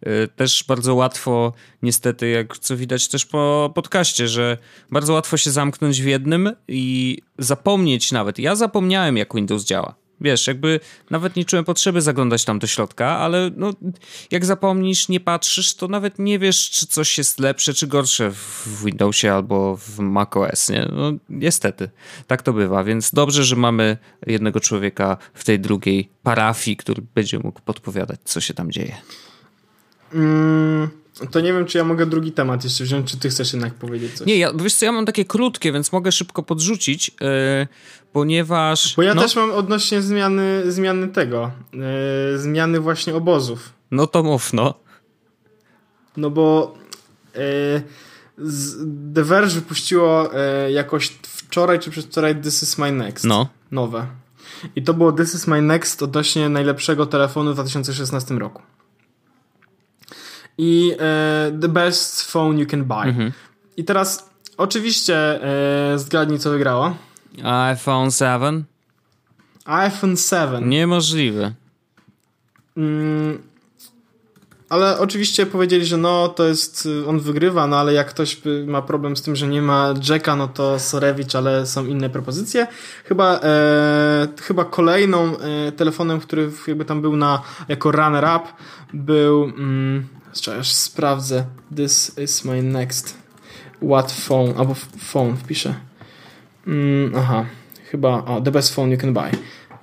y, też bardzo łatwo, niestety, jak co widać też po podcaście, że bardzo łatwo się zamknąć w jednym i zapomnieć nawet. Ja zapomniałem, jak Windows działa. Wiesz, jakby nawet nie czułem potrzeby zaglądać tam do środka, ale no, jak zapomnisz, nie patrzysz, to nawet nie wiesz, czy coś jest lepsze, czy gorsze w Windowsie albo w macOS, nie? No, niestety, tak to bywa, więc dobrze, że mamy jednego człowieka w tej drugiej parafii, który będzie mógł podpowiadać, co się tam dzieje. Mm, to nie wiem, czy ja mogę drugi temat jeszcze wziąć, czy ty chcesz jednak powiedzieć coś? Nie, ja, wiesz co, ja mam takie krótkie, więc mogę szybko podrzucić, yy, ponieważ... Bo ja no, też mam odnośnie zmiany, zmiany tego, yy, zmiany właśnie obozów. No to mów, no. No bo yy, The Verge wypuściło yy, jakoś wczoraj czy przedwczoraj This is my next. No. Nowe. I to było This is my next odnośnie najlepszego telefonu w 2016 roku i The Best Phone You Can Buy. Mhm. I teraz oczywiście zgadnij co wygrało. iPhone 7? iPhone 7. Niemożliwe. Mm, ale oczywiście powiedzieli, że no to jest, on wygrywa, no ale jak ktoś ma problem z tym, że nie ma Jacka, no to Sorewicz, ale są inne propozycje. Chyba, e, chyba kolejną e, telefonem, który jakby tam był na, jako runner-up był, mm, Aż sprawdzę. This is my next. What phone? Albo phone wpiszę. Mm, aha. Chyba. O, the best phone you can buy.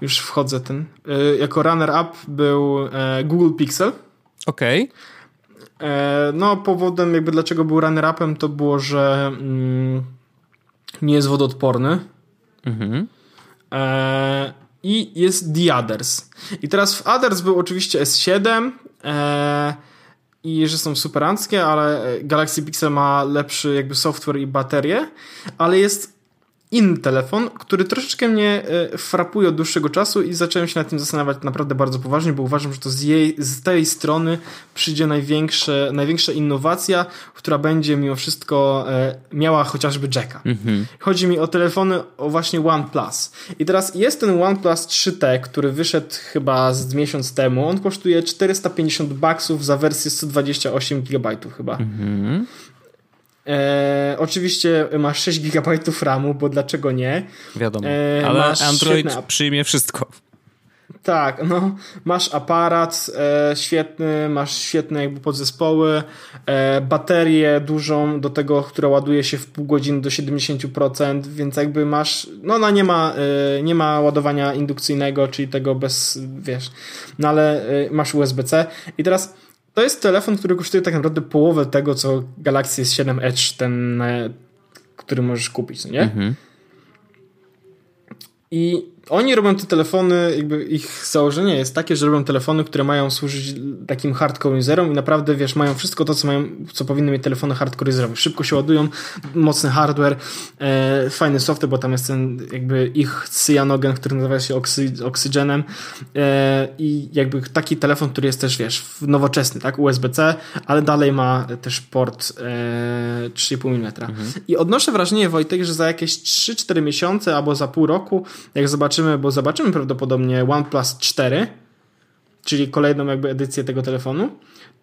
Już wchodzę ten. Y, jako runner-up był e, Google Pixel. Okej. Okay. E, no, powodem jakby dlaczego był runner-upem to było, że mm, nie jest wodoodporny. Mhm. E, I jest The Others. I teraz w Others był oczywiście S7. E, i że są superanckie, ale Galaxy Pixel ma lepszy jakby software i baterię, ale jest inny telefon, który troszeczkę mnie e, frapuje od dłuższego czasu i zacząłem się nad tym zastanawiać naprawdę bardzo poważnie, bo uważam, że to z, jej, z tej strony przyjdzie największe, największa innowacja, która będzie mimo wszystko e, miała chociażby jacka. Mhm. Chodzi mi o telefony o właśnie OnePlus. I teraz jest ten OnePlus 3T, który wyszedł chyba z miesiąc temu. On kosztuje 450 baksów za wersję 128 GB chyba. Mhm. E, oczywiście masz 6 GB RAMu, bo dlaczego nie? Wiadomo, e, ale Android świetne... przyjmie wszystko. Tak, no, masz aparat e, świetny, masz świetne jakby podzespoły, e, baterię dużą do tego, która ładuje się w pół godziny do 70%, więc jakby masz, no ona nie ma, e, nie ma ładowania indukcyjnego, czyli tego bez, wiesz, no ale e, masz USB-C i teraz to jest telefon, który kosztuje tak naprawdę połowę tego, co Galaxy S7 Edge, ten, e, który możesz kupić, nie? Mhm. I oni robią te telefony, jakby ich założenie jest takie, że robią telefony, które mają służyć takim hardcore userom i naprawdę, wiesz, mają wszystko to, co mają, co powinny mieć telefony hardcore userowe. Szybko się ładują, mocny hardware, e, fajny software, bo tam jest ten jakby ich cyanogen, który nazywa się oksy, oksygenem e, i jakby taki telefon, który jest też, wiesz, nowoczesny, tak, USB-C, ale dalej ma też port e, 3,5 mm. Mhm. I odnoszę wrażenie, Wojtek, że za jakieś 3-4 miesiące albo za pół roku, jak zobaczymy zobaczymy, bo zobaczymy prawdopodobnie OnePlus 4, czyli kolejną jakby edycję tego telefonu,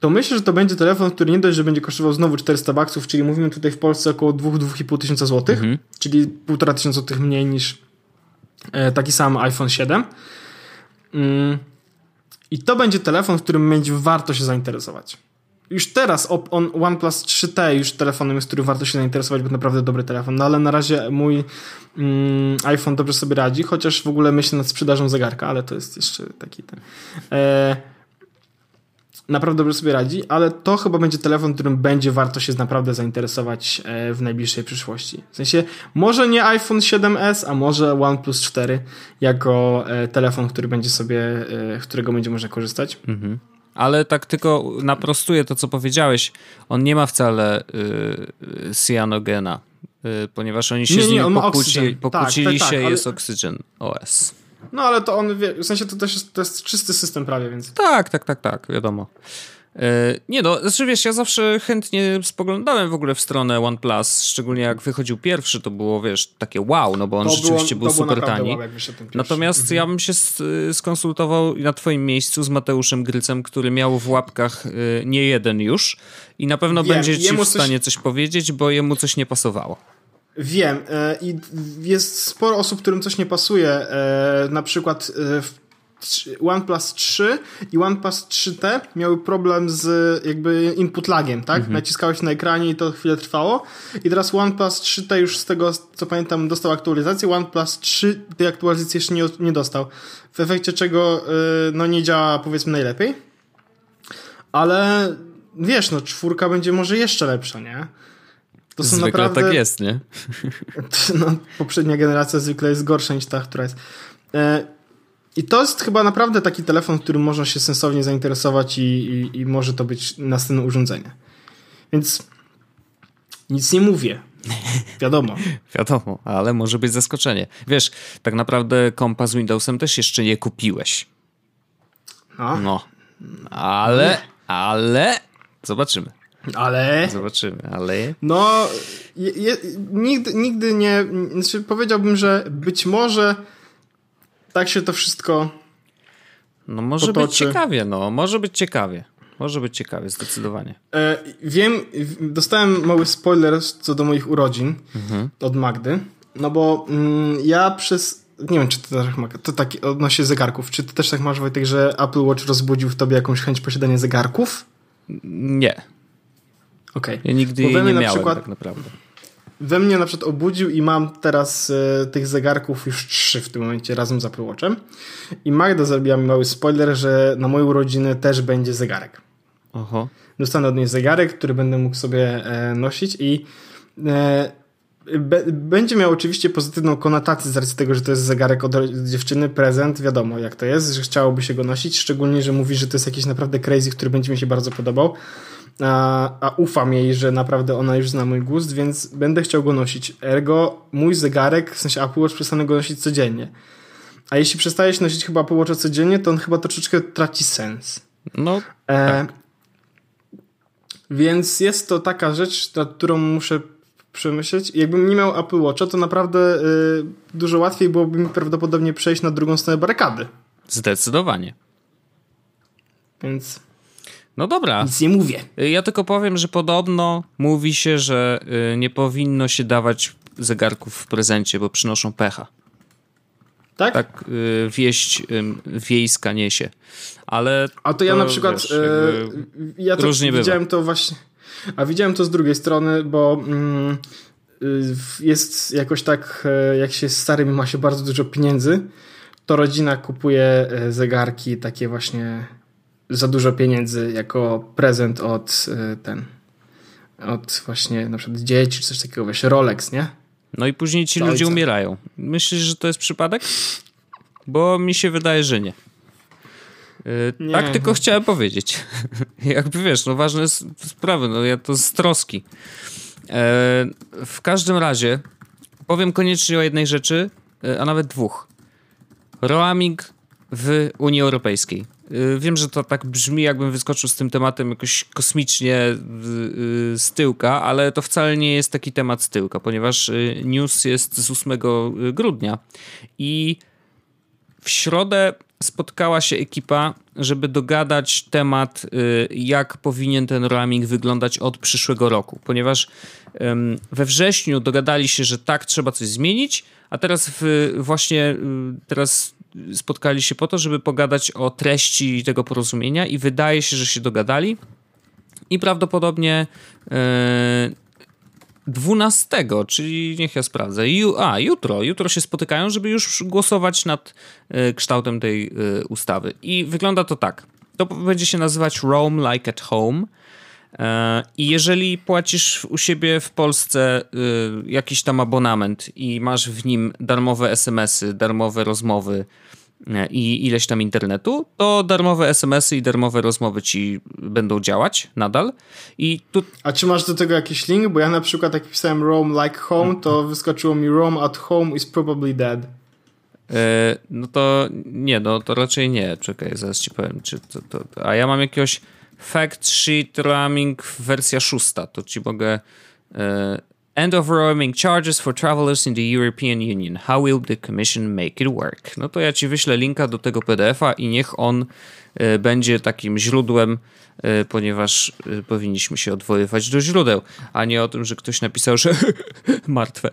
to myślę, że to będzie telefon, który nie dość, że będzie kosztował znowu 400 baksów, czyli mówimy tutaj w Polsce około 2-2,5 tysiąca złotych, mhm. czyli 1,5 tysiąca złotych mniej niż e, taki sam iPhone 7. Mm. I to będzie telefon, w którym będzie warto się zainteresować. Już teraz on, OnePlus 3T już telefonem jest, który warto się zainteresować, bo naprawdę dobry telefon. No ale na razie mój mm, iPhone dobrze sobie radzi, chociaż w ogóle myślę nad sprzedażą zegarka, ale to jest jeszcze taki ten. E, naprawdę dobrze sobie radzi, ale to chyba będzie telefon, którym będzie warto się naprawdę zainteresować e, w najbliższej przyszłości. W sensie, może nie iPhone 7s, a może OnePlus 4 jako e, telefon, który będzie sobie, e, którego będzie można korzystać. Mhm. Ale tak tylko naprostuję to, co powiedziałeś. On nie ma wcale y, cyanogena, y, ponieważ oni się nie, z nim pokłóci, pokłócili tak, tak, tak, się, ale... jest Oxygen OS. No ale to on, wie, w sensie to też jest, to jest czysty system prawie, więc... Tak, tak, tak, tak, wiadomo. E, nie no, znaczy wiesz, ja zawsze chętnie spoglądałem w ogóle w stronę OnePlus, szczególnie jak wychodził pierwszy, to było, wiesz, takie wow, no bo on to rzeczywiście było, był super tani. Wow, Natomiast mhm. ja bym się skonsultował na twoim miejscu z Mateuszem Grycem, który miał w łapkach e, nie jeden już i na pewno Wiem, będzie ci w stanie coś... coś powiedzieć, bo jemu coś nie pasowało. Wiem e, i jest sporo osób, którym coś nie pasuje. Na przykład w OnePlus 3 i OnePlus 3T miały problem z jakby input lagiem, tak? Mhm. Naciskałeś na ekranie i to chwilę trwało. I teraz OnePlus 3T już z tego, co pamiętam, dostał aktualizację. OnePlus 3 tej aktualizacji jeszcze nie, nie dostał. W efekcie czego yy, no nie działa powiedzmy najlepiej. Ale wiesz, no czwórka będzie może jeszcze lepsza, nie? To są zwykle naprawdę... tak jest, nie? No, poprzednia generacja zwykle jest gorsza niż ta, która jest. I to jest chyba naprawdę taki telefon, którym można się sensownie zainteresować i, i, i może to być następne urządzenie. Więc nic nie mówię. Wiadomo. Wiadomo, ale może być zaskoczenie. Wiesz, tak naprawdę kompa z Windowsem też jeszcze nie kupiłeś. No. no. Ale, ale zobaczymy. Ale. Zobaczymy, ale. No, je, je, nigdy, nigdy nie. Znaczy powiedziałbym, że być może tak się to wszystko. No może potoczy. być ciekawie, no. Może być ciekawie. Może być ciekawie, zdecydowanie. E, wiem, dostałem mały spoiler co do moich urodzin mhm. od Magdy. No bo mm, ja przez. Nie wiem, czy to tak ma. To tak odnośnie zegarków. Czy ty też tak masz, Wojtek, że Apple Watch rozbudził w tobie jakąś chęć posiadania zegarków? Nie. Okej. Okay. Ja nigdy jej nie miałem przykład, tak naprawdę we mnie na przykład obudził i mam teraz e, tych zegarków już trzy w tym momencie razem z Apple Watchem. I Magda zrobiła mi mały spoiler, że na moją urodziny też będzie zegarek. Oho. Dostanę od niej zegarek, który będę mógł sobie e, nosić i e, be, będzie miał oczywiście pozytywną konotację z racji tego, że to jest zegarek od dziewczyny, prezent, wiadomo jak to jest, że chciałoby się go nosić, szczególnie, że mówi, że to jest jakiś naprawdę crazy, który będzie mi się bardzo podobał a, a ufam jej, że naprawdę ona już zna mój gust, więc będę chciał go nosić. Ergo, mój zegarek, w sensie Apple Watch przestanę go nosić codziennie. A jeśli przestajesz nosić chyba Apple Watcha codziennie, to on chyba troszeczkę traci sens. No, e, tak. Więc jest to taka rzecz, nad którą muszę przemyśleć. Jakbym nie miał Apple Watcha, to naprawdę y, dużo łatwiej byłoby mi prawdopodobnie przejść na drugą stronę barykady. Zdecydowanie. Więc no dobra. Nic nie mówię. Ja tylko powiem, że podobno mówi się, że y, nie powinno się dawać zegarków w prezencie, bo przynoszą pecha. Tak? Tak y, wieść wiejska niesie. Ale. A to ja to, na przykład. Wiesz, y, ja to widziałem bywa. to właśnie. A widziałem to z drugiej strony, bo. Mm, jest jakoś tak, e, jak się starym ma się bardzo dużo pieniędzy, to rodzina kupuje e, zegarki takie właśnie za dużo pieniędzy jako prezent od y, ten od właśnie na przykład dzieci czy coś takiego, wiesz, Rolex, nie? No i później ci ludzie umierają. Myślisz, że to jest przypadek? Bo mi się wydaje, że nie. Yy, nie. Tak tylko chciałem powiedzieć. Jakby wiesz, no ważne jest sprawy, no ja to z troski. Yy, w każdym razie powiem koniecznie o jednej rzeczy, yy, a nawet dwóch. Roaming w Unii Europejskiej. Y, wiem, że to tak brzmi, jakbym wyskoczył z tym tematem jakoś kosmicznie y, z tyłka, ale to wcale nie jest taki temat z tyłka, ponieważ y, news jest z 8 grudnia. I w środę spotkała się ekipa, żeby dogadać temat, jak powinien ten roaming wyglądać od przyszłego roku, ponieważ we wrześniu dogadali się, że tak, trzeba coś zmienić, a teraz w, właśnie teraz spotkali się po to, żeby pogadać o treści tego porozumienia i wydaje się, że się dogadali. I prawdopodobnie e, 12, czyli niech ja sprawdzę. Ju, a, jutro. Jutro się spotykają, żeby już głosować nad e, kształtem tej e, ustawy. I wygląda to tak. To będzie się nazywać Rome Like at Home. I jeżeli płacisz u siebie w Polsce jakiś tam abonament i masz w nim darmowe SMS-y, darmowe rozmowy, i ileś tam internetu, to darmowe SMS-y i darmowe rozmowy ci będą działać nadal. I tu... A czy masz do tego jakiś link? Bo ja na przykład jak pisałem Rome like home, to wyskoczyło mi Rome at home is probably dead. E, no to nie, no to raczej nie. Czekaj, zaraz ci powiem. Czy to, to, a ja mam jakiegoś fact sheet ramming wersja szósta, to ci mogę... E, of roaming charges for travelers in the European Union. How will the Commission make it work? No to ja ci wyślę linka do tego PDF-a i niech on y, będzie takim źródłem, y, ponieważ y, powinniśmy się odwoływać do źródeł, a nie o tym, że ktoś napisał, że martwe.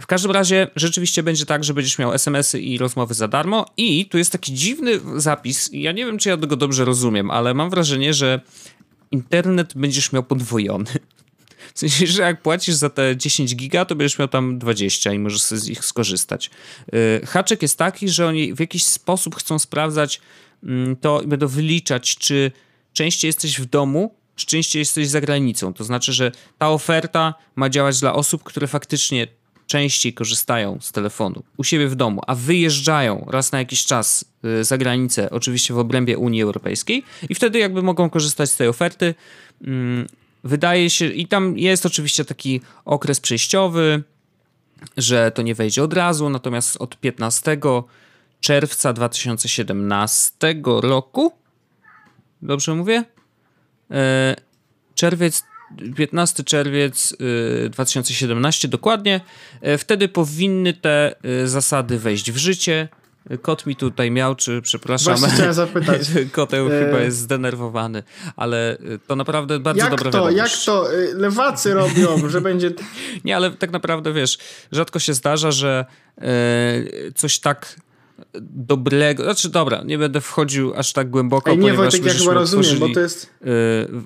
w każdym razie rzeczywiście będzie tak, że będziesz miał SMS-y i rozmowy za darmo i tu jest taki dziwny zapis, ja nie wiem, czy ja tego dobrze rozumiem, ale mam wrażenie, że internet będziesz miał podwojony. W sensie, że jak płacisz za te 10 giga, to będziesz miał tam 20 i możesz z ich skorzystać. Y, haczek jest taki, że oni w jakiś sposób chcą sprawdzać mm, to i będą wyliczać, czy częściej jesteś w domu, czy częściej jesteś za granicą. To znaczy, że ta oferta ma działać dla osób, które faktycznie częściej korzystają z telefonu u siebie w domu, a wyjeżdżają raz na jakiś czas y, za granicę, oczywiście w obrębie Unii Europejskiej, i wtedy jakby mogą korzystać z tej oferty. Wydaje się, i tam jest oczywiście taki okres przejściowy, że to nie wejdzie od razu, natomiast od 15 czerwca 2017 roku, dobrze mówię? E, czerwiec, 15 czerwiec 2017 e, dokładnie, e, wtedy powinny te zasady wejść w życie. Kot mi tutaj miał, czy przepraszam. Właśnie chciałem zapytać. Koteł e... chyba jest zdenerwowany, ale to naprawdę bardzo jak dobra to, wiadomość. Jak to e, lewacy robią, że będzie... Nie, ale tak naprawdę, wiesz, rzadko się zdarza, że e, coś tak dobrego, znaczy dobra, nie będę wchodził aż tak głęboko, Ej, nie, ponieważ Wojtek, ja chyba rozumiem, bo to jest...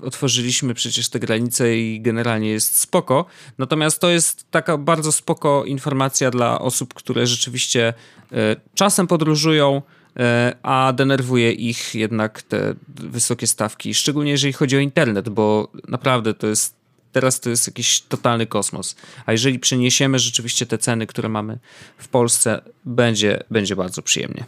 Y, otworzyliśmy przecież te granice i generalnie jest spoko, natomiast to jest taka bardzo spoko informacja dla osób, które rzeczywiście y, czasem podróżują, y, a denerwuje ich jednak te wysokie stawki, szczególnie jeżeli chodzi o internet, bo naprawdę to jest teraz to jest jakiś totalny kosmos. A jeżeli przeniesiemy rzeczywiście te ceny, które mamy w Polsce, będzie, będzie bardzo przyjemnie.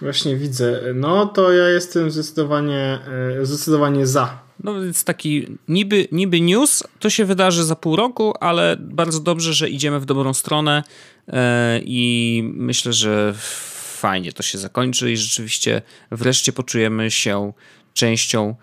Właśnie widzę. No to ja jestem zdecydowanie, e, zdecydowanie za. No więc taki niby, niby news, to się wydarzy za pół roku, ale bardzo dobrze, że idziemy w dobrą stronę e, i myślę, że fajnie to się zakończy i rzeczywiście wreszcie poczujemy się częścią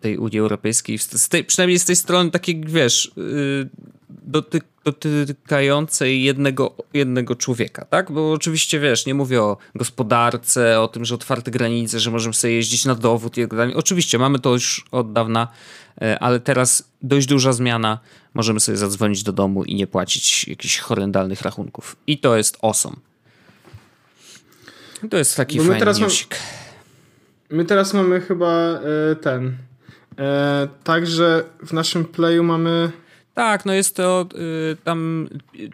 tej Unii Europejskiej, z tej, przynajmniej z tej strony takiej, wiesz, y, dotyk, dotykającej jednego, jednego człowieka, tak? Bo oczywiście, wiesz, nie mówię o gospodarce, o tym, że otwarte granice, że możemy sobie jeździć na dowód i tak dalej. Oczywiście, mamy to już od dawna, y, ale teraz dość duża zmiana. Możemy sobie zadzwonić do domu i nie płacić jakichś horrendalnych rachunków. I to jest awesome. To jest taki fajny teraz. Mam My teraz mamy chyba e, ten. E, także w naszym playu mamy. Tak, no jest to y, tam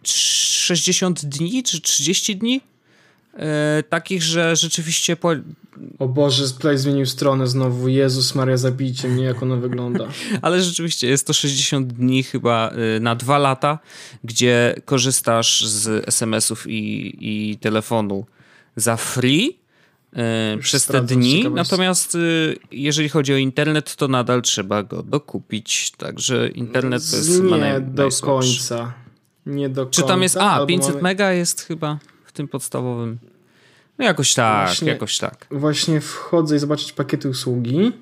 60 dni czy 30 dni. E, takich, że rzeczywiście. Po... O Boże, Play zmienił stronę znowu. Jezus Maria, zabijcie mnie, jak ona wygląda. Ale rzeczywiście jest to 60 dni chyba na dwa lata, gdzie korzystasz z SMS-ów i, i telefonu za free E, przez te dni. Natomiast y, jeżeli chodzi o internet, to nadal trzeba go dokupić. Także internet to jest Nie naj, do końca. Nie do Czy tam jest. A, 500 mamy... mega jest chyba w tym podstawowym. No jakoś tak, właśnie, jakoś tak. Właśnie wchodzę i zobaczyć pakiety usługi,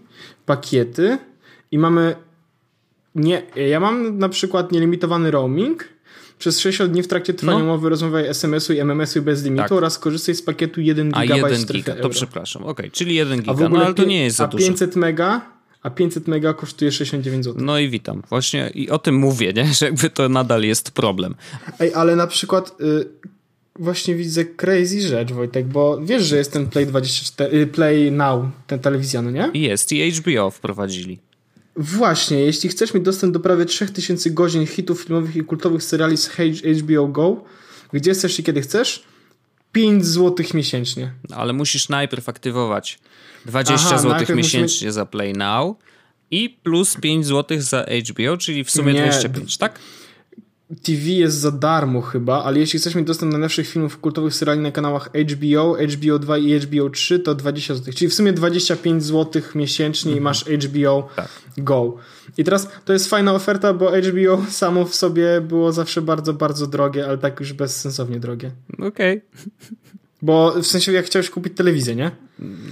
pakiety i mamy. Nie, ja mam na przykład nielimitowany roaming przez 60 dni w trakcie trwania no. umowy rozmawiaj SMS-u i MMS-u bez limitu tak. oraz korzystaj z pakietu 1 GB. A 1 giga, to przepraszam. Okej, okay, czyli 1 giga, no ale to nie jest za a dużo. 500 mega a 500 mega kosztuje 69 zł. No i witam. Właśnie i o tym mówię, nie? że jakby to nadal jest problem. Ej, ale na przykład y, właśnie widzę crazy rzecz, Wojtek, bo wiesz, że jest ten Play 24, y, Play Now, ten telewizja, no nie? Jest i HBO wprowadzili. Właśnie, jeśli chcesz mieć dostęp do prawie 3000 godzin hitów filmowych i kultowych seriali z HBO Go, gdzie chcesz i kiedy chcesz, 5 zł miesięcznie. Ale musisz najpierw aktywować 20 Aha, zł miesięcznie musimy... za Play Now i plus 5 zł za HBO, czyli w sumie Nie, 25, tak? TV jest za darmo chyba, ale jeśli chcesz mieć dostęp do najlepszych filmów kultowych seriali na kanałach HBO, HBO 2 i HBO 3 to 20 zł, czyli w sumie 25 zł miesięcznie mhm. i masz HBO tak. Go. I teraz to jest fajna oferta, bo HBO samo w sobie było zawsze bardzo, bardzo drogie, ale tak już bezsensownie drogie. Okej. Okay. Bo w sensie jak chciałeś kupić telewizję, nie?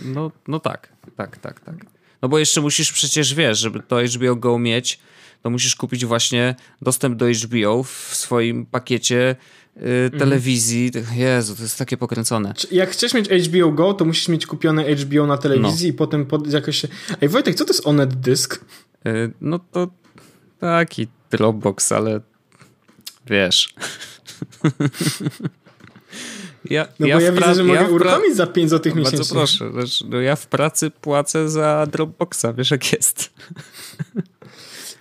No, no tak, tak, tak, tak. No bo jeszcze musisz przecież, wiesz, żeby to HBO Go mieć, to musisz kupić właśnie dostęp do HBO w swoim pakiecie y, telewizji. Mm. Jezu, to jest takie pokręcone. Jak chcesz mieć HBO Go, to musisz mieć kupione HBO na telewizji no. i potem pod, jakoś się... Ej Wojtek, co to jest Onet Dysk? Y, no to taki Dropbox, ale wiesz... Ja, no ja bo ja widzę, że mogę ja uruchomić za 5 zł miesięcznie. Bardzo proszę. Znaczy, no ja w pracy płacę za Dropboxa, wiesz jak jest.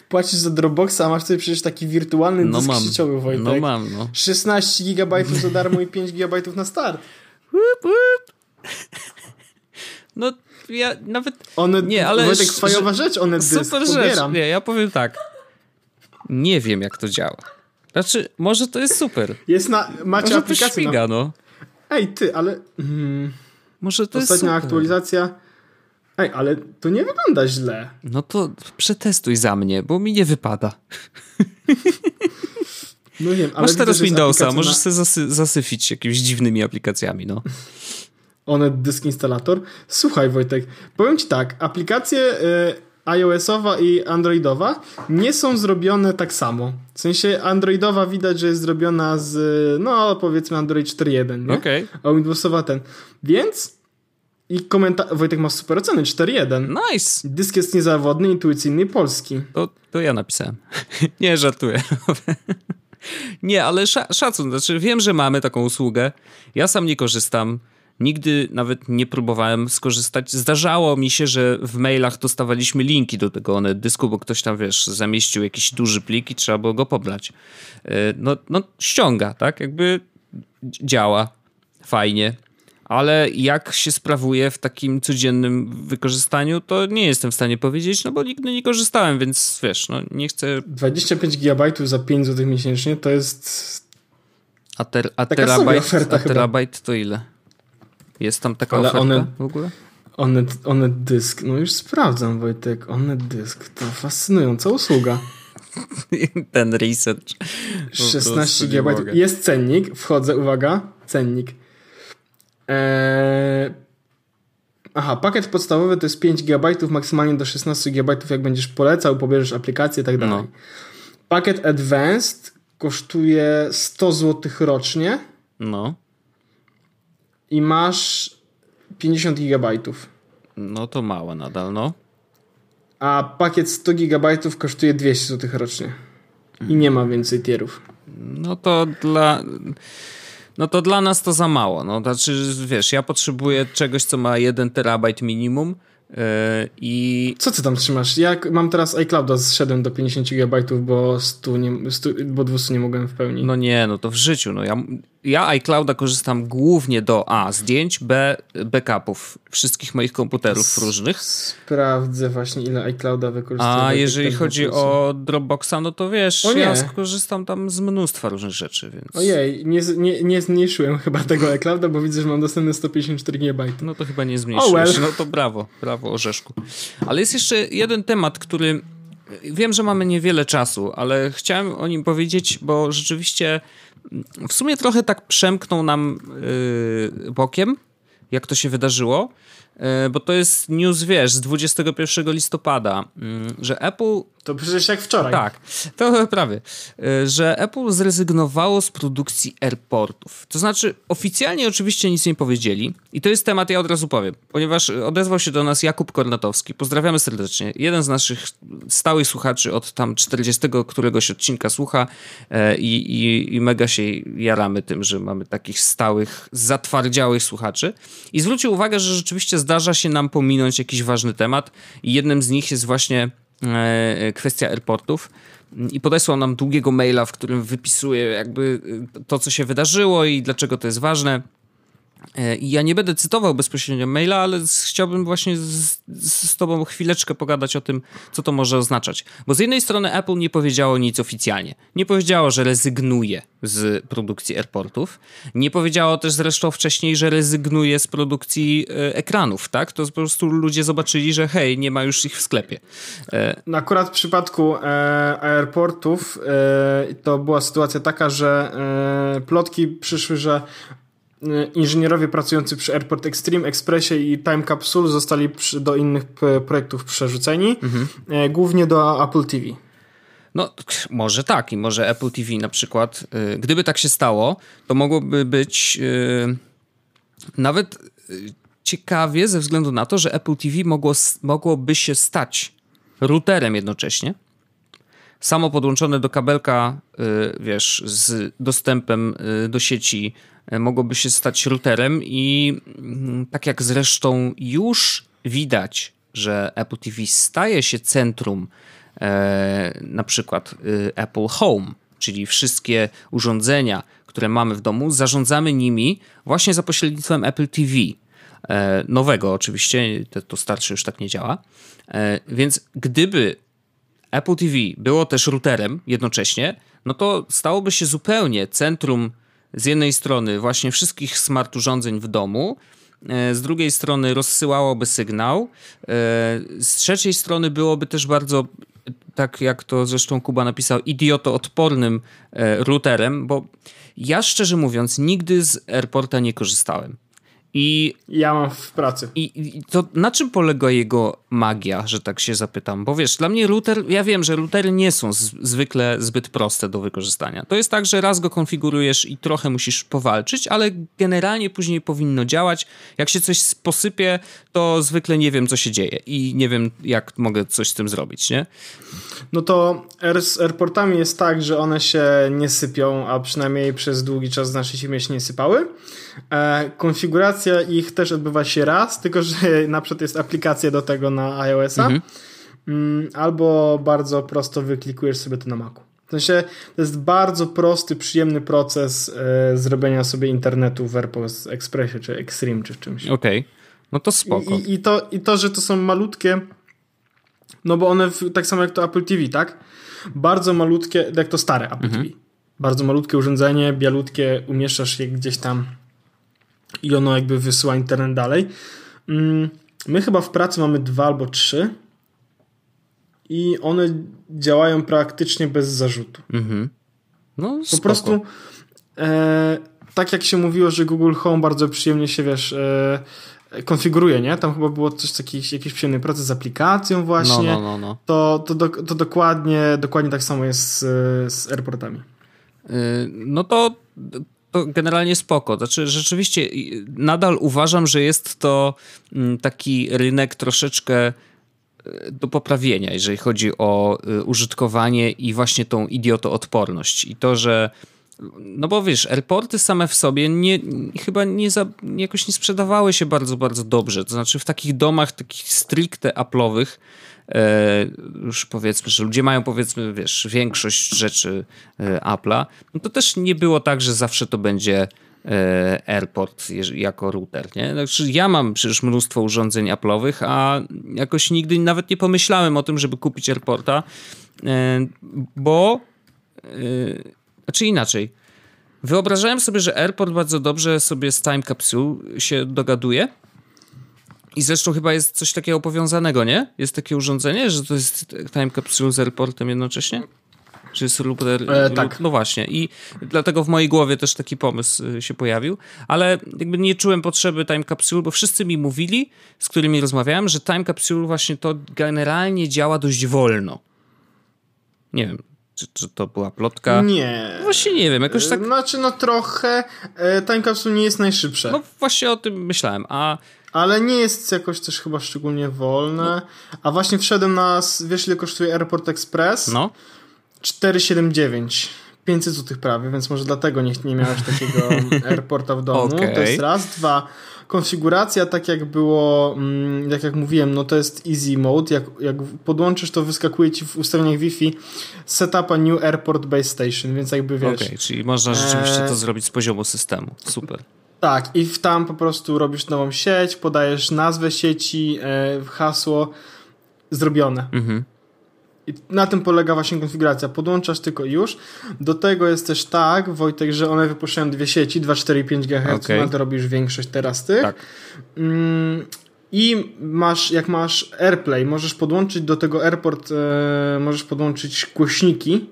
Płacisz za Dropboxa, a masz tutaj przecież taki wirtualny no dysk mam. sieciowy, Wojtek. No mam, no. 16 GB za darmo i 5 GB na start. No ja nawet... One, nie, ale... Wojtek, fajowa rzecz, one dysk, Super rzecz. Nie, ja powiem tak. Nie wiem, jak to działa. Znaczy, może to jest super. Jest na... Macie może aplikację. To śmiga, no. Ej, ty, ale... Hmm, może to Ostatnia jest super. aktualizacja... Ej, ale to nie wygląda źle. No to przetestuj za mnie, bo mi nie wypada. No wiem, ale Masz teraz Windowsa, możesz na... sobie zasy zasyfić jakimiś dziwnymi aplikacjami, no. Onet Disk Installator. Słuchaj Wojtek, powiem ci tak, aplikacje y, iOS-owa i Androidowa nie są zrobione tak samo. W sensie Androidowa widać, że jest zrobiona z, no powiedzmy Android 4.1, nie? Okay. A Windowsowa ten. Więc i komentarz. Wojtek ma super oceny 4.1. Nice. Dysk jest niezawodny, intuicyjny i polski. To, to ja napisałem. nie żartuję. nie, ale szacun. Znaczy, wiem, że mamy taką usługę. Ja sam nie korzystam. Nigdy nawet nie próbowałem skorzystać. Zdarzało mi się, że w mailach dostawaliśmy linki do tego one dysku, bo ktoś tam, wiesz, zamieścił jakiś duży plik i trzeba było go pobrać. E, no, no ściąga, tak? Jakby działa fajnie ale jak się sprawuje w takim codziennym wykorzystaniu, to nie jestem w stanie powiedzieć, no bo nigdy nie korzystałem, więc wiesz, no nie chcę... 25 GB za 5 zł miesięcznie to jest... A, ter, a, terabajt, a terabajt to ile? Jest tam taka ale oferta one, w ogóle? One, one dysk, no już sprawdzam Wojtek, one dysk, to fascynująca usługa. Ten research. 16 GB. Jest cennik, wchodzę, uwaga, cennik. Eee... Aha, pakiet podstawowy to jest 5 GB, maksymalnie do 16 GB, jak będziesz polecał, pobierzesz aplikację i tak dalej. No. Pakiet Advanced kosztuje 100 zł rocznie. No. I masz 50 GB. No to małe nadal, no. A pakiet 100 GB kosztuje 200 zł rocznie. I nie ma więcej tierów. No to dla no to dla nas to za mało. No, znaczy, wiesz, ja potrzebuję czegoś, co ma 1 terabajt minimum. Yy, I... Co ty tam trzymasz? Ja mam teraz iClouda, zszedłem do 50 GB, bo, 100 nie, 100, bo 200 nie mogłem w pełni. No nie, no to w życiu. No ja, ja iClouda korzystam głównie do A. Zdjęć, B. Backupów wszystkich moich komputerów S różnych. Sprawdzę właśnie, ile iClouda wykorzystuję. A jeżeli chodzi o Dropboxa, no to wiesz, o ja skorzystam tam z mnóstwa różnych rzeczy, więc... Ojej, nie, nie, nie zmniejszyłem chyba tego iClouda, bo widzę, że mam dostępne 154 GB. No to chyba nie zmniejszyłeś. Oh well. No to brawo, brawo Orzeszku. Ale jest jeszcze jeden temat, który... Wiem, że mamy niewiele czasu, ale chciałem o nim powiedzieć, bo rzeczywiście w sumie trochę tak przemknął nam yy, bokiem, jak to się wydarzyło, yy, bo to jest news, wiesz, z 21 listopada, yy, że Apple To przecież jak wczoraj. Tak, to prawie. E, że Apple zrezygnowało z produkcji AirPortów. To znaczy, oficjalnie oczywiście nic nie powiedzieli. I to jest temat, ja od razu powiem, ponieważ odezwał się do nas Jakub Kornatowski. Pozdrawiamy serdecznie. Jeden z naszych stałych słuchaczy od tam 40 któregoś odcinka słucha e, i, i, i mega się jaramy tym, że mamy takich stałych, zatwardziałych słuchaczy. I zwrócił uwagę, że rzeczywiście zdarza się nam pominąć jakiś ważny temat i jednym z nich jest właśnie kwestia airportów i podesłał nam długiego maila, w którym wypisuje jakby to, co się wydarzyło i dlaczego to jest ważne. E, ja nie będę cytował bezpośrednio maila, ale chciałbym właśnie z, z, Tobą chwileczkę pogadać o tym, co to może oznaczać. Bo z jednej strony Apple nie powiedziało nic oficjalnie. Nie powiedziało, że rezygnuje z produkcji airportów. Nie powiedziało też zresztą wcześniej, że rezygnuje z produkcji e, ekranów, tak? To po prostu ludzie zobaczyli, że hej, nie ma już ich w sklepie. E... No akurat w przypadku e, airportów e, to była sytuacja taka, że e, plotki przyszły, że inżynierowie pracujący przy Airport Extreme, Expressie i Time Capsule zostali przy, do innych projektów przerzuceni, mhm. Y, głównie do Apple TV. No, może tak i może Apple TV na przykład, y, gdyby tak się stało, to mogłoby być nawet ciekawie ze względu na to, że Apple TV mogło, mogłoby się stać routerem jednocześnie, samo podłączone do kabelka, wiesz, z dostępem do sieci E, mogłoby się stać routerem i mm, tak jak zresztą już widać, że Apple TV staje się centrum e, na przykład Apple Home, czyli wszystkie urządzenia, które mamy w domu, zarządzamy nimi właśnie za pośrednictwem Apple TV. E, nowego oczywiście, to, to starsze już tak nie działa. E, więc gdyby Apple TV było też routerem jednocześnie, no to stałoby się zupełnie centrum z jednej strony właśnie wszystkich smart urządzeń w domu, e, z drugiej strony rozsyłałoby sygnał, e, z trzeciej strony byłoby też bardzo, tak jak to zresztą Kuba napisał, idiotoodpornym e, routerem, bo ja szczerze mówiąc nigdy z AirPorta nie korzystałem. I ja mam w pracy. I, I, to na czym polega jego magia, że tak się zapytam? Bo wiesz, dla mnie router, ja wiem, że routery nie są z, zwykle zbyt proste do wykorzystania. To jest tak, że raz go konfigurujesz i trochę musisz powalczyć, ale generalnie później powinno działać. Jak się coś posypie, to zwykle nie wiem, co się dzieje i nie wiem, jak mogę coś z tym zrobić, nie? No to z airportami jest tak, że one się nie sypią, a przynajmniej przez długi czas w naszej firmie się nie sypały. E, konfiguracja ich też odbywa się raz, tylko że na przykład jest aplikacja do tego na iOS-a, mhm. Mm, albo bardzo prosto wyklikujesz sobie to na Macu. W sensie to jest bardzo prosty, przyjemny proces e, zrobienia sobie internetu w AirPods Expressie, czy Extreme, czy w czymś. Okej, okay. no to spoko. I, i, to, I to, że to są malutkie, no bo one, tak samo jak to Apple TV, tak? Bardzo malutkie, jak to stare Apple mhm. TV. Bardzo malutkie urządzenie, bialutkie, umieszczasz je gdzieś tam i ono jakby wysyła internet dalej. Mm, my chyba w pracy mamy dwa albo trzy i one działają praktycznie bez zarzutu. Mhm. No, po prostu e, tak jak się mówiło, że Google Home bardzo przyjemnie się, wiesz, e, konfiguruje, nie? Tam chyba było coś jakiś, jakiś przyjemny proces z aplikacją właśnie. No, no, no, no. To, to, do, to dokładnie, dokładnie tak samo jest z, z airportami. Yy, no to to generalnie spoko. Znaczy, rzeczywiście nadal uważam, że jest to mm, taki rynek troszeczkę e, do poprawienia, jeżeli chodzi o e, użytkowanie i właśnie tą idiotoodporność. I to, że no bo wiesz, airporty same w sobie nie, chyba nie za, jakoś nie sprzedawały się bardzo, bardzo dobrze. To znaczy w takich domach, takich stricte Apple'owych, e, już powiedzmy, że ludzie mają powiedzmy, wiesz, większość rzeczy e, Apple'a, no to też nie było tak, że zawsze to będzie e, AirPort jako router, nie? Znaczy ja mam przecież mnóstwo urządzeń Apple'owych, a jakoś nigdy nawet nie pomyślałem o tym, żeby kupić AirPorta, e, bo e, znaczy inaczej. Wyobrażałem sobie, że Airport bardzo dobrze sobie z Time Capsule się dogaduje. I zresztą chyba jest coś takiego powiązanego, nie? Jest takie urządzenie, że to jest Time Capsule z Airportem jednocześnie? Czy jest router? E, tak. No właśnie. I dlatego w mojej głowie też taki pomysł y, się pojawił. Ale jakby nie czułem potrzeby Time Capsule, bo wszyscy mi mówili, z którymi rozmawiałem, że Time Capsule właśnie to generalnie działa dość wolno. Nie wiem, czy, czy to była plotka? Nie. No właśnie nie wiem, jakoś tak... Znaczy, no trochę. E, time capsule nie jest najszybsze. No właśnie o tym myślałem, a... Ale nie jest jakoś też chyba szczególnie wolne. A właśnie wszedłem na, wiesz ile kosztuje Airport Express? No. 479. 500 zł prawie, więc może dlatego nie, nie miałeś takiego airporta w domu. Okay. To jest raz. Dwa, konfiguracja, tak jak było, mm, jak jak mówiłem, no to jest easy mode. Jak, jak podłączysz, to wyskakuje ci w ustawieniach Wi-Fi setup a new airport base station, więc jakby wiesz. Okej, okay, czyli można rzeczywiście to e, zrobić z poziomu systemu. Super. Tak, i w tam po prostu robisz nową sieć, podajesz nazwę sieci, e, hasło, zrobione. Mhm. I na tym polega właśnie konfiguracja. Podłączasz tylko już. Do tego jest też tak, Wojtek, że one wypuszczają dwie sieci, 2, 4 i 5 GHz. Okay. No to robisz większość teraz tych. Tak. Mm, I masz, jak masz AirPlay, możesz podłączyć do tego AirPort, e, możesz podłączyć głośniki.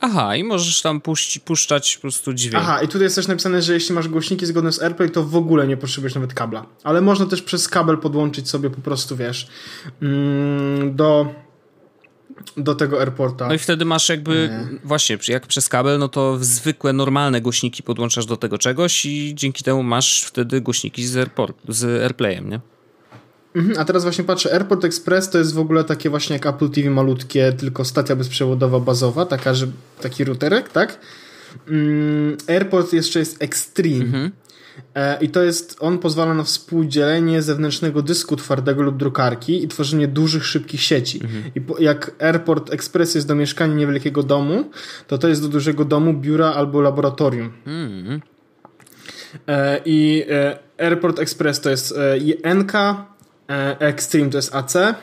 Aha, i możesz tam puści, puszczać po prostu dźwięk. Aha, i tutaj jest też napisane, że jeśli masz głośniki zgodne z AirPlay, to w ogóle nie potrzebujesz nawet kabla. Ale można też przez kabel podłączyć sobie po prostu, wiesz, mm, do do tego airporta. No i wtedy masz jakby, nie. właśnie, jak przez kabel, no to zwykłe, normalne głośniki podłączasz do tego czegoś i dzięki temu masz wtedy głośniki z, airport, z AirPlayem, nie? Mhm, a teraz właśnie patrzę, Airport Express to jest w ogóle takie właśnie jak Apple TV malutkie, tylko stacja bezprzewodowa bazowa, taka, że taki routerek, tak? Mm, Airport jeszcze jest Extreme. Mhm. E, I to jest, on pozwala na współdzielenie zewnętrznego dysku twardego lub drukarki i tworzenie dużych, szybkich sieci. Mhm. I po, jak Airport Express jest do mieszkania niewielkiego domu, to to jest do dużego domu, biura albo laboratorium. Mhm. E, I e, Airport Express to jest NK, Extreme to jest AC. Okej.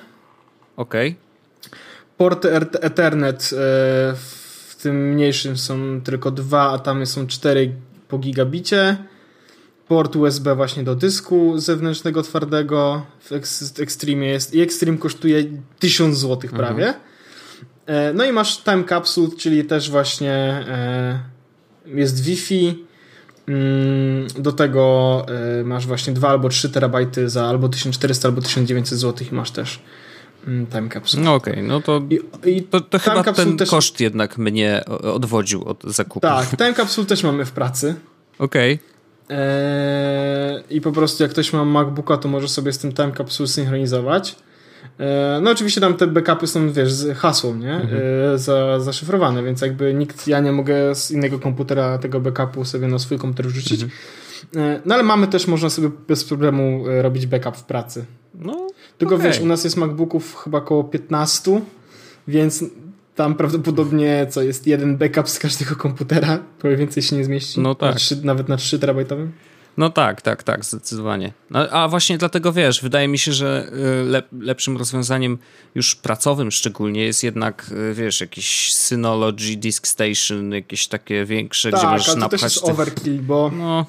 Okay. Porty Ethernet w tym mniejszym są tylko dwa, a tam są cztery po gigabicie port USB właśnie do dysku zewnętrznego twardego w Extreme jest i Extreme kosztuje 1000 zł mhm. prawie. Mhm. No i masz Time Capsule, czyli też właśnie e, jest Wi-Fi. Mm, do tego e, masz właśnie 2 albo 3 terabajty za albo 1400 albo 1900 zł i masz też mm, Time Capsule. No okej, okay, no to, I, i to, to chyba ten też... koszt jednak mnie odwodził od zakupu. Tak, Time Capsule też mamy w pracy. Okej. Okay. Eee, I po prostu jak ktoś ma MacBooka, to może sobie z tym time capsule synchronizować. Eee, no oczywiście tam te backupy są, wiesz, z hasłem, nie? Mhm. Eee, za, zaszyfrowane, więc jakby nikt, ja nie mogę z innego komputera tego backupu sobie na swój komputer wrzucić. Mhm. No ale mamy też, można sobie bez problemu e, robić backup w pracy. No, Tylko okay. wiesz, u nas jest MacBooków chyba około 15, więc tam prawdopodobnie co jest jeden backup z każdego komputera, prawie więcej się nie zmieści. No tak. Na 3, nawet na 3 terabajtowym. No tak, tak, tak, zdecydowanie. No, a właśnie dlatego wiesz, wydaje mi się, że y, lep, lepszym rozwiązaniem już pracowym szczególnie jest jednak, y, wiesz, jakiś Synology, Disk Station, jakieś takie większe, tak, gdzie możesz napchać... Tak, to też jest tych... overkill, bo... No.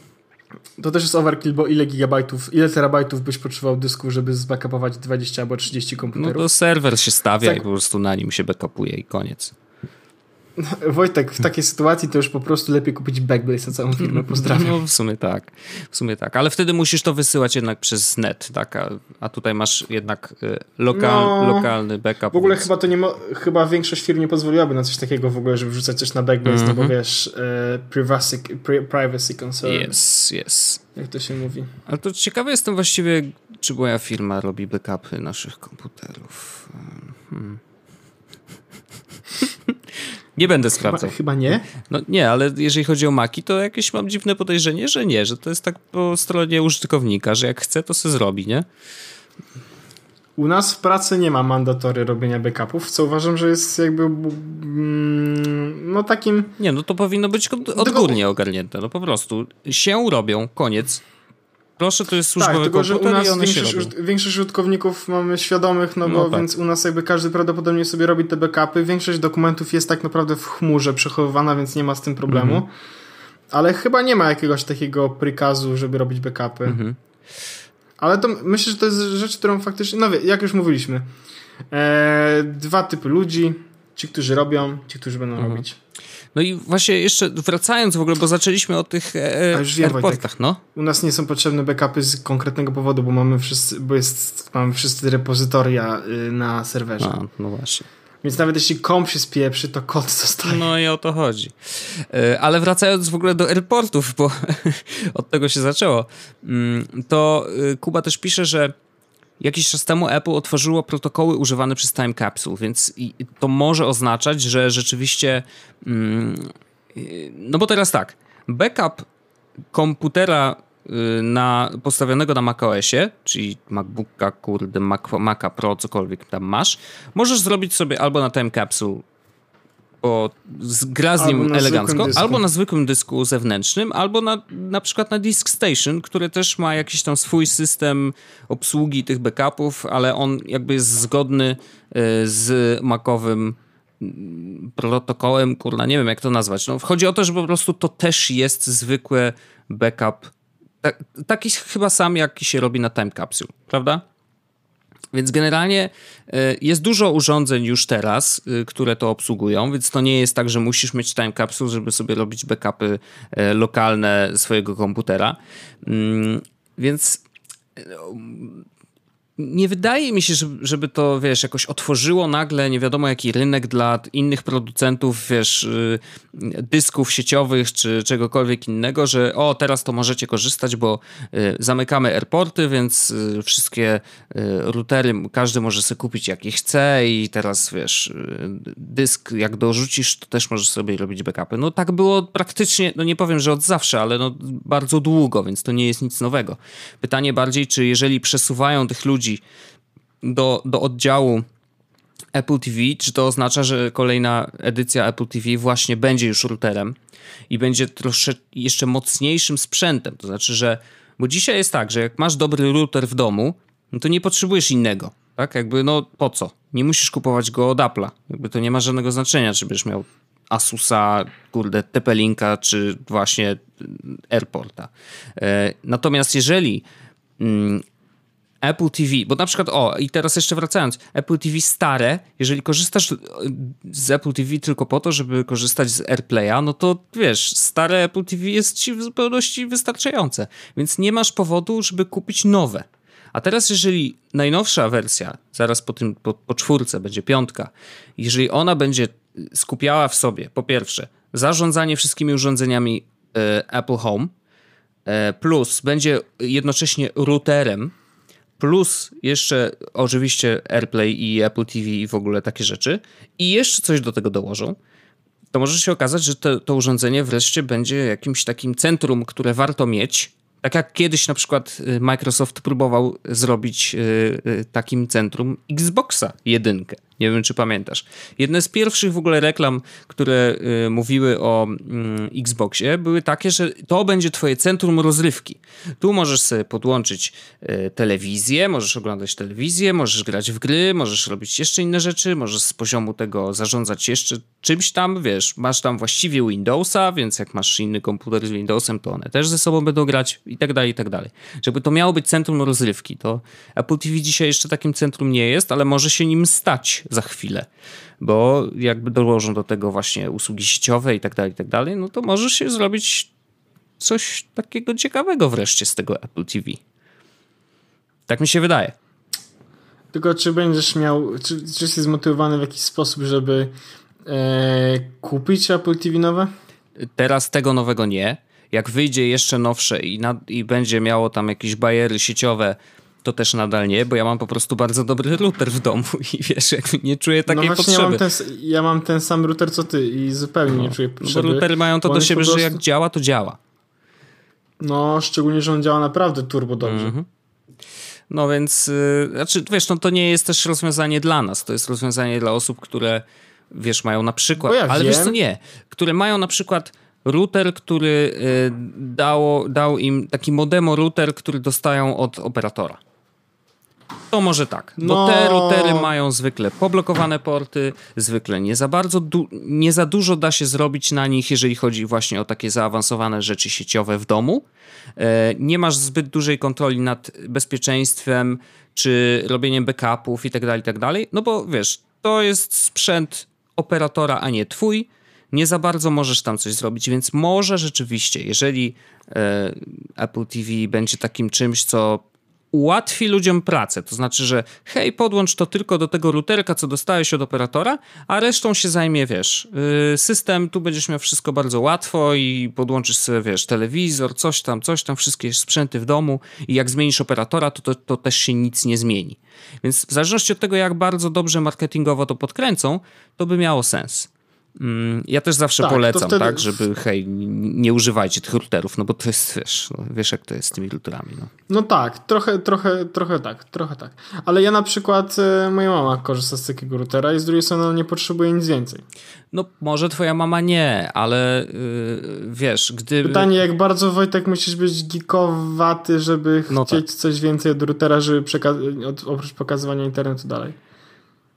To też jest overkill, bo ile gigabajtów, ile terabajtów byś potrzebował dysku, żeby zbackupować 20 albo 30 komputerów? No to serwer się stawia tak. i po prostu na nim się backupuje i koniec. Wojtek, w takiej sytuacji to już po prostu lepiej kupić Backblaze na całą firmę, pozdrawiam. No w sumie tak, w sumie tak, ale wtedy musisz to wysyłać jednak przez net, tak, a, a tutaj masz jednak y, lokal, no, lokalny backup. W ogóle więc... chyba to nie chyba większość firm nie pozwoliłaby na coś takiego w ogóle, żeby wrzucać coś na Backblaze, mm -hmm. no bo mhm. wiesz, y, privacy, privacy concern. Yes, yes. Jak to się mówi. Ale to ciekawe jestem właściwie, czy moja firma robi backupy naszych komputerów. Hmm. Nie będę sprawdzał. Chyba, chyba, nie? No nie, ale jeżeli chodzi o Maki, to jakieś mam dziwne podejrzenie, że nie, że to jest tak po stronie użytkownika, że jak chce, to se zrobi, nie? U nas w pracy nie ma mandatory robienia backupów, co uważam, że jest jakby mm, no takim... Nie, no to powinno być odgórnie ogarnięte, no po prostu. Się robią, koniec. Proszę, to jest służbowy tak, tylko, że u nas większość, większość użytkowników mamy świadomych, no, no bo tak. więc u nas jakby każdy prawdopodobnie sobie robi te backupy. Większość dokumentów jest tak naprawdę w chmurze przechowywana, więc nie ma z tym problemu. Mhm. Ale chyba nie ma jakiegoś takiego prikazu, żeby robić backupy. Mhm. Ale to myślę, że to jest rzecz, którą faktycznie, no wie, jak już mówiliśmy, e, dwa typy ludzi, ci, którzy robią, ci, którzy będą mhm. robić. No i właśnie jeszcze wracając w ogóle, bo zaczęliśmy o tych e, już wiem, airportach, no. U nas nie są potrzebne backupy z konkretnego powodu, bo mamy wszyscy, bo jest, mamy wszyscy repozytoria y, na serwerze. A, no właśnie. Więc nawet jeśli komp się spieprzy, to kod zostaje. No i o to chodzi. E, ale wracając w ogóle do airportów, bo od tego się zaczęło, mm, to e, Kuba też pisze, że jakiś czas temu Apple otworzyło protokoły używane przez Time Capsule, więc to może oznaczać, że rzeczywiście. Mm, no bo teraz tak, backup komputera y, na, postawionego na macOSie, czyli MacBooka, kurde, Mac, Maca Pro, cokolwiek tam masz, możesz zrobić sobie albo na Time Capsule, bo gra z nim elegancko, albo na zwykłym dysku zewnętrznym, albo na, na przykład na Disk Station, który też ma jakiś tam swój system obsługi tych backupów, ale on jakby jest zgodny y, z Macowym protokołem, kurna, nie wiem jak to nazwać. No, chodzi o to, że po prostu to też jest zwykły backup, tak, taki chyba sam, jaki się robi na Time Capsule, prawda? Więc generalnie e, jest dużo urządzeń już teraz, e, które to obsługują, więc to nie jest tak, że musisz mieć time capsule, żeby sobie robić backupy e, lokalne swojego komputera. Mm, więc nie wydaje mi się, żeby to, wiesz, jakoś otworzyło nagle nie wiadomo jaki rynek dla innych producentów, wiesz, y, dysków sieciowych czy czegokolwiek innego, że o, teraz to możecie korzystać, bo y, zamykamy airporty, więc y, wszystkie routery, każdy może sobie kupić jaki chce i teraz, wiesz, dysk jak dorzucisz, to też możesz sobie robić backupy. No tak było praktycznie, no nie powiem, że od zawsze, ale no bardzo długo, więc to nie jest nic nowego. Pytanie bardziej, czy jeżeli przesuwają tych ludzi ludzi do, do oddziału Apple TV, czy to oznacza, że kolejna edycja Apple TV właśnie będzie już routerem i będzie troszkę jeszcze mocniejszym sprzętem. To znaczy, że bo dzisiaj jest tak, że jak masz dobry router w domu, no to nie potrzebujesz innego. Tak? Jakby no po co? Nie musisz kupować go od Apple'a. Jakby to nie ma żadnego znaczenia, czy będziesz miał Asusa, kurde, TP-Linka, czy właśnie Airporta. E, natomiast jeżeli mm, Apple TV, bo na przykład, o, i teraz jeszcze wracając, Apple TV stare, jeżeli korzystasz z Apple TV tylko po to, żeby korzystać z AirPlaya, no to wiesz, stare Apple TV jest ci w zupełności wystarczające, więc nie masz powodu, żeby kupić nowe. A teraz, jeżeli najnowsza wersja, zaraz po tym, po, po czwórce, będzie piątka, jeżeli ona będzie skupiała w sobie, po pierwsze, zarządzanie wszystkimi urządzeniami e, Apple Home, e, plus będzie jednocześnie routerem, plus jeszcze oczywiście AirPlay i Apple TV i w ogóle takie rzeczy. I jeszcze coś do tego dołożą, to może się okazać, że to, to urządzenie wreszcie będzie jakimś takim centrum, które warto mieć, tak jak kiedyś na przykład y, Microsoft próbował zrobić y, y, takim centrum Xboxa jedynkę. Nie wiem, czy pamiętasz. Jedne z pierwszych w ogóle reklam, które y, mówiły o y, Xboxie, były takie, że to będzie twoje centrum rozrywki. Tu możesz sobie podłączyć y, telewizję, możesz oglądać telewizję, możesz grać w gry, możesz robić jeszcze inne rzeczy, możesz z poziomu tego zarządzać jeszcze czymś tam, wiesz, masz tam właściwie Windowsa, więc jak masz inny komputer z Windowsem, to one też ze sobą będą grać i tak dalej, i tak dalej. Żeby to miało być centrum rozrywki, to Apple TV dzisiaj jeszcze takim centrum nie jest, ale może się nim stać za chwilę, bo jakby dołożą do tego właśnie usługi sieciowe i tak dalej, i tak dalej, no to możesz się zrobić coś takiego ciekawego wreszcie z tego Apple TV. Tak mi się wydaje. Tylko czy będziesz miał, czy, czy jesteś zmotywowany w jakiś sposób, żeby e, kupić Apple TV nowe? Teraz tego nowego nie. Jak wyjdzie jeszcze nowsze i, i będzie miało tam jakieś bariery sieciowe, to też nadal nie, bo ja mam po prostu bardzo dobry router w domu i wiesz, jak nie czuję takiej no potrzeby. Ja mam, ten, ja mam ten sam router co ty i zupełnie no, nie czuję potrzeby. Bo routery mają to do siebie, prostu... że jak działa, to działa. No, szczególnie, że on działa naprawdę turbo dobrze. Mm -hmm. No więc, yy, znaczy, wiesz, no to nie jest też rozwiązanie dla nas, to jest rozwiązanie dla osób, które, wiesz, mają na przykład, ja ale wiem. wiesz co, nie, które mają na przykład router, który y, dało, dał im taki modemo router, który dostają od operatora. To może tak, bo no. te routery mają zwykle poblokowane porty, zwykle nie za bardzo, nie za dużo da się zrobić na nich, jeżeli chodzi właśnie o takie zaawansowane rzeczy sieciowe w domu. E, nie masz zbyt dużej kontroli nad bezpieczeństwem, czy robieniem backupów i tak dalej, tak dalej, no bo wiesz, to jest sprzęt operatora, a nie twój, nie za bardzo możesz tam coś zrobić, więc może rzeczywiście, jeżeli e, Apple TV będzie takim czymś, co ułatwi ludziom pracę. To znaczy, że hej, podłącz to tylko do tego routerka, co dostałeś od operatora, a resztą się zajmie, wiesz, yy, system, tu będziesz miał wszystko bardzo łatwo i podłączysz sobie, wiesz, telewizor, coś tam, coś tam, wszystkie sprzęty w domu i jak zmienisz operatora, to, to, to też się nic nie zmieni. Więc w zależności od tego, jak bardzo dobrze marketingowo to podkręcą, to by miało sens. Mm, ja też zawsze tak, polecam, wtedy... tak, żeby hej, nie używajcie tych routerów, no bo to jest, wiesz, no, wiesz jak to jest z tymi routerami. No. no tak, trochę, trochę, trochę tak, trochę tak. Ale ja na przykład, e, moja mama korzysta z takiego routera i z drugiej strony nie potrzebuje nic więcej. No może twoja mama nie, ale yy, wiesz, gdy... Pytanie, jak bardzo Wojtek musisz być geekowaty, żeby no chcieć tak. coś więcej od routera, żeby przeka- oprócz pokazywania internetu dalej.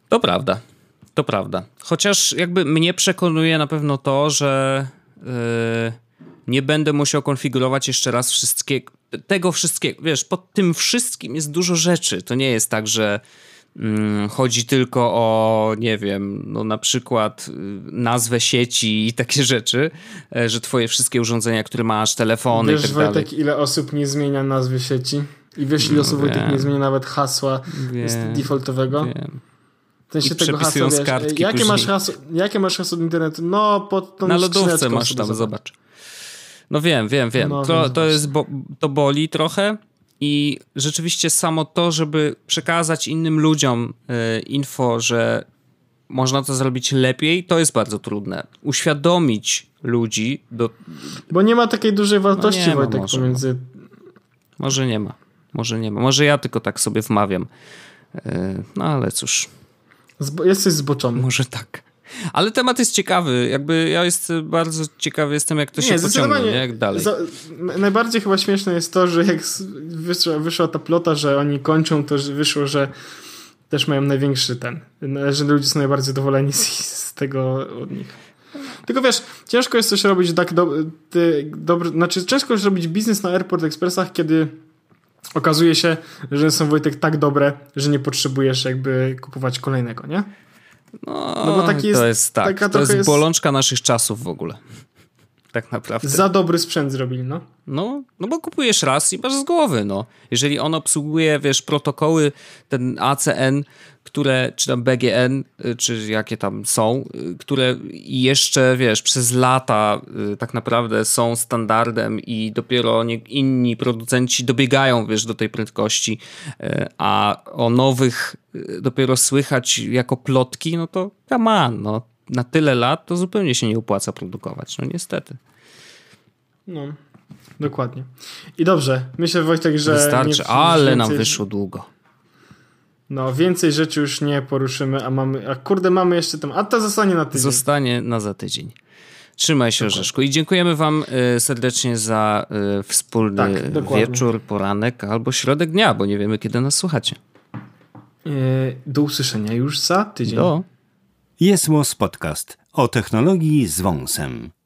To prawda. To prawda. Chociaż jakby mnie przekonuje na pewno to, że yy, nie będę musiał konfigurować jeszcze raz wszystkiego, tego wszystkiego. Wiesz, pod tym wszystkim jest dużo rzeczy. To nie jest tak, że yy, chodzi tylko o, nie wiem, no na przykład yy, nazwę sieci i takie rzeczy, yy, że twoje wszystkie urządzenia, które masz, telefony wiesz, i tak Wojtek, dalej. ile osób nie zmienia nazwy sieci? I wiesz, ile no, osób Wojtek nie zmienia nawet hasła wiem, defaultowego? Wiem. W sensie I tego hasła, wiesz, kartki jakie masz, hasło, jakie masz hasło do internetu? No, pod tą Na lodówce masz tam, zobacz. No wiem, wiem, wiem. No, to, to, jest bo, to boli trochę i rzeczywiście samo to, żeby przekazać innym ludziom y, info, że można to zrobić lepiej, to jest bardzo trudne. Uświadomić ludzi do... Bo nie ma takiej dużej wartości, no Wojtek, może, pomiędzy... Może nie ma. Może nie ma. Może ja tylko tak sobie wmawiam. Y, no ale cóż... Zbo jesteś zboczony. Może tak. Ale temat jest ciekawy. Jakby ja jest bardzo ciekawy jestem, jak to nie, się pociągnie, nie? jak dalej. Za, najbardziej chyba śmieszne jest to, że jak wyszła, wyszła ta plota, że oni kończą, to wyszło, że też mają największy ten, że ludzie są najbardziej zadowoleni z, z tego od nich. Tylko wiesz, ciężko jest coś robić tak do, ty, dobry, znaczy ciężko jest robić biznes na Airport Expressach, kiedy okazuje się, że są Wojtek tak dobre, że nie potrzebujesz jakby kupować kolejnego, nie? No, no bo taki jest, to jest tak. To jest, jest bolączka naszych czasów w ogóle. Tak naprawdę. Za dobry sprzęt zrobili, no. No, no bo kupujesz raz i masz z głowy, no. Jeżeli on obsługuje, wiesz, protokoły, ten ACN, które, czy tam BGN, y, czy jakie tam są, y, które jeszcze, wiesz, przez lata y, tak naprawdę są standardem i dopiero nie, inni producenci dobiegają, wiesz, do tej prędkości, a o nowych dopiero słychać jako plotki, no to come on, no. Na tyle lat to zupełnie się nie opłaca produkować, no niestety. No, dokładnie. I dobrze, myślę Wojtek, że... Wystarczy, ale więcej... nam wyszło długo. No, więcej rzeczy już nie poruszymy, a mamy, a kurde, mamy jeszcze tam, a to zostanie na tydzień. Zostanie na za tydzień. Trzymaj się, dokładnie. Orzeszku. I dziękujemy Wam y, serdecznie za y, wspólny tak, wieczór, poranek albo środek dnia, bo nie wiemy, kiedy nas słuchacie. Y, do usłyszenia już za tydzień. Do. Jest Podcast o technologii z wąsem.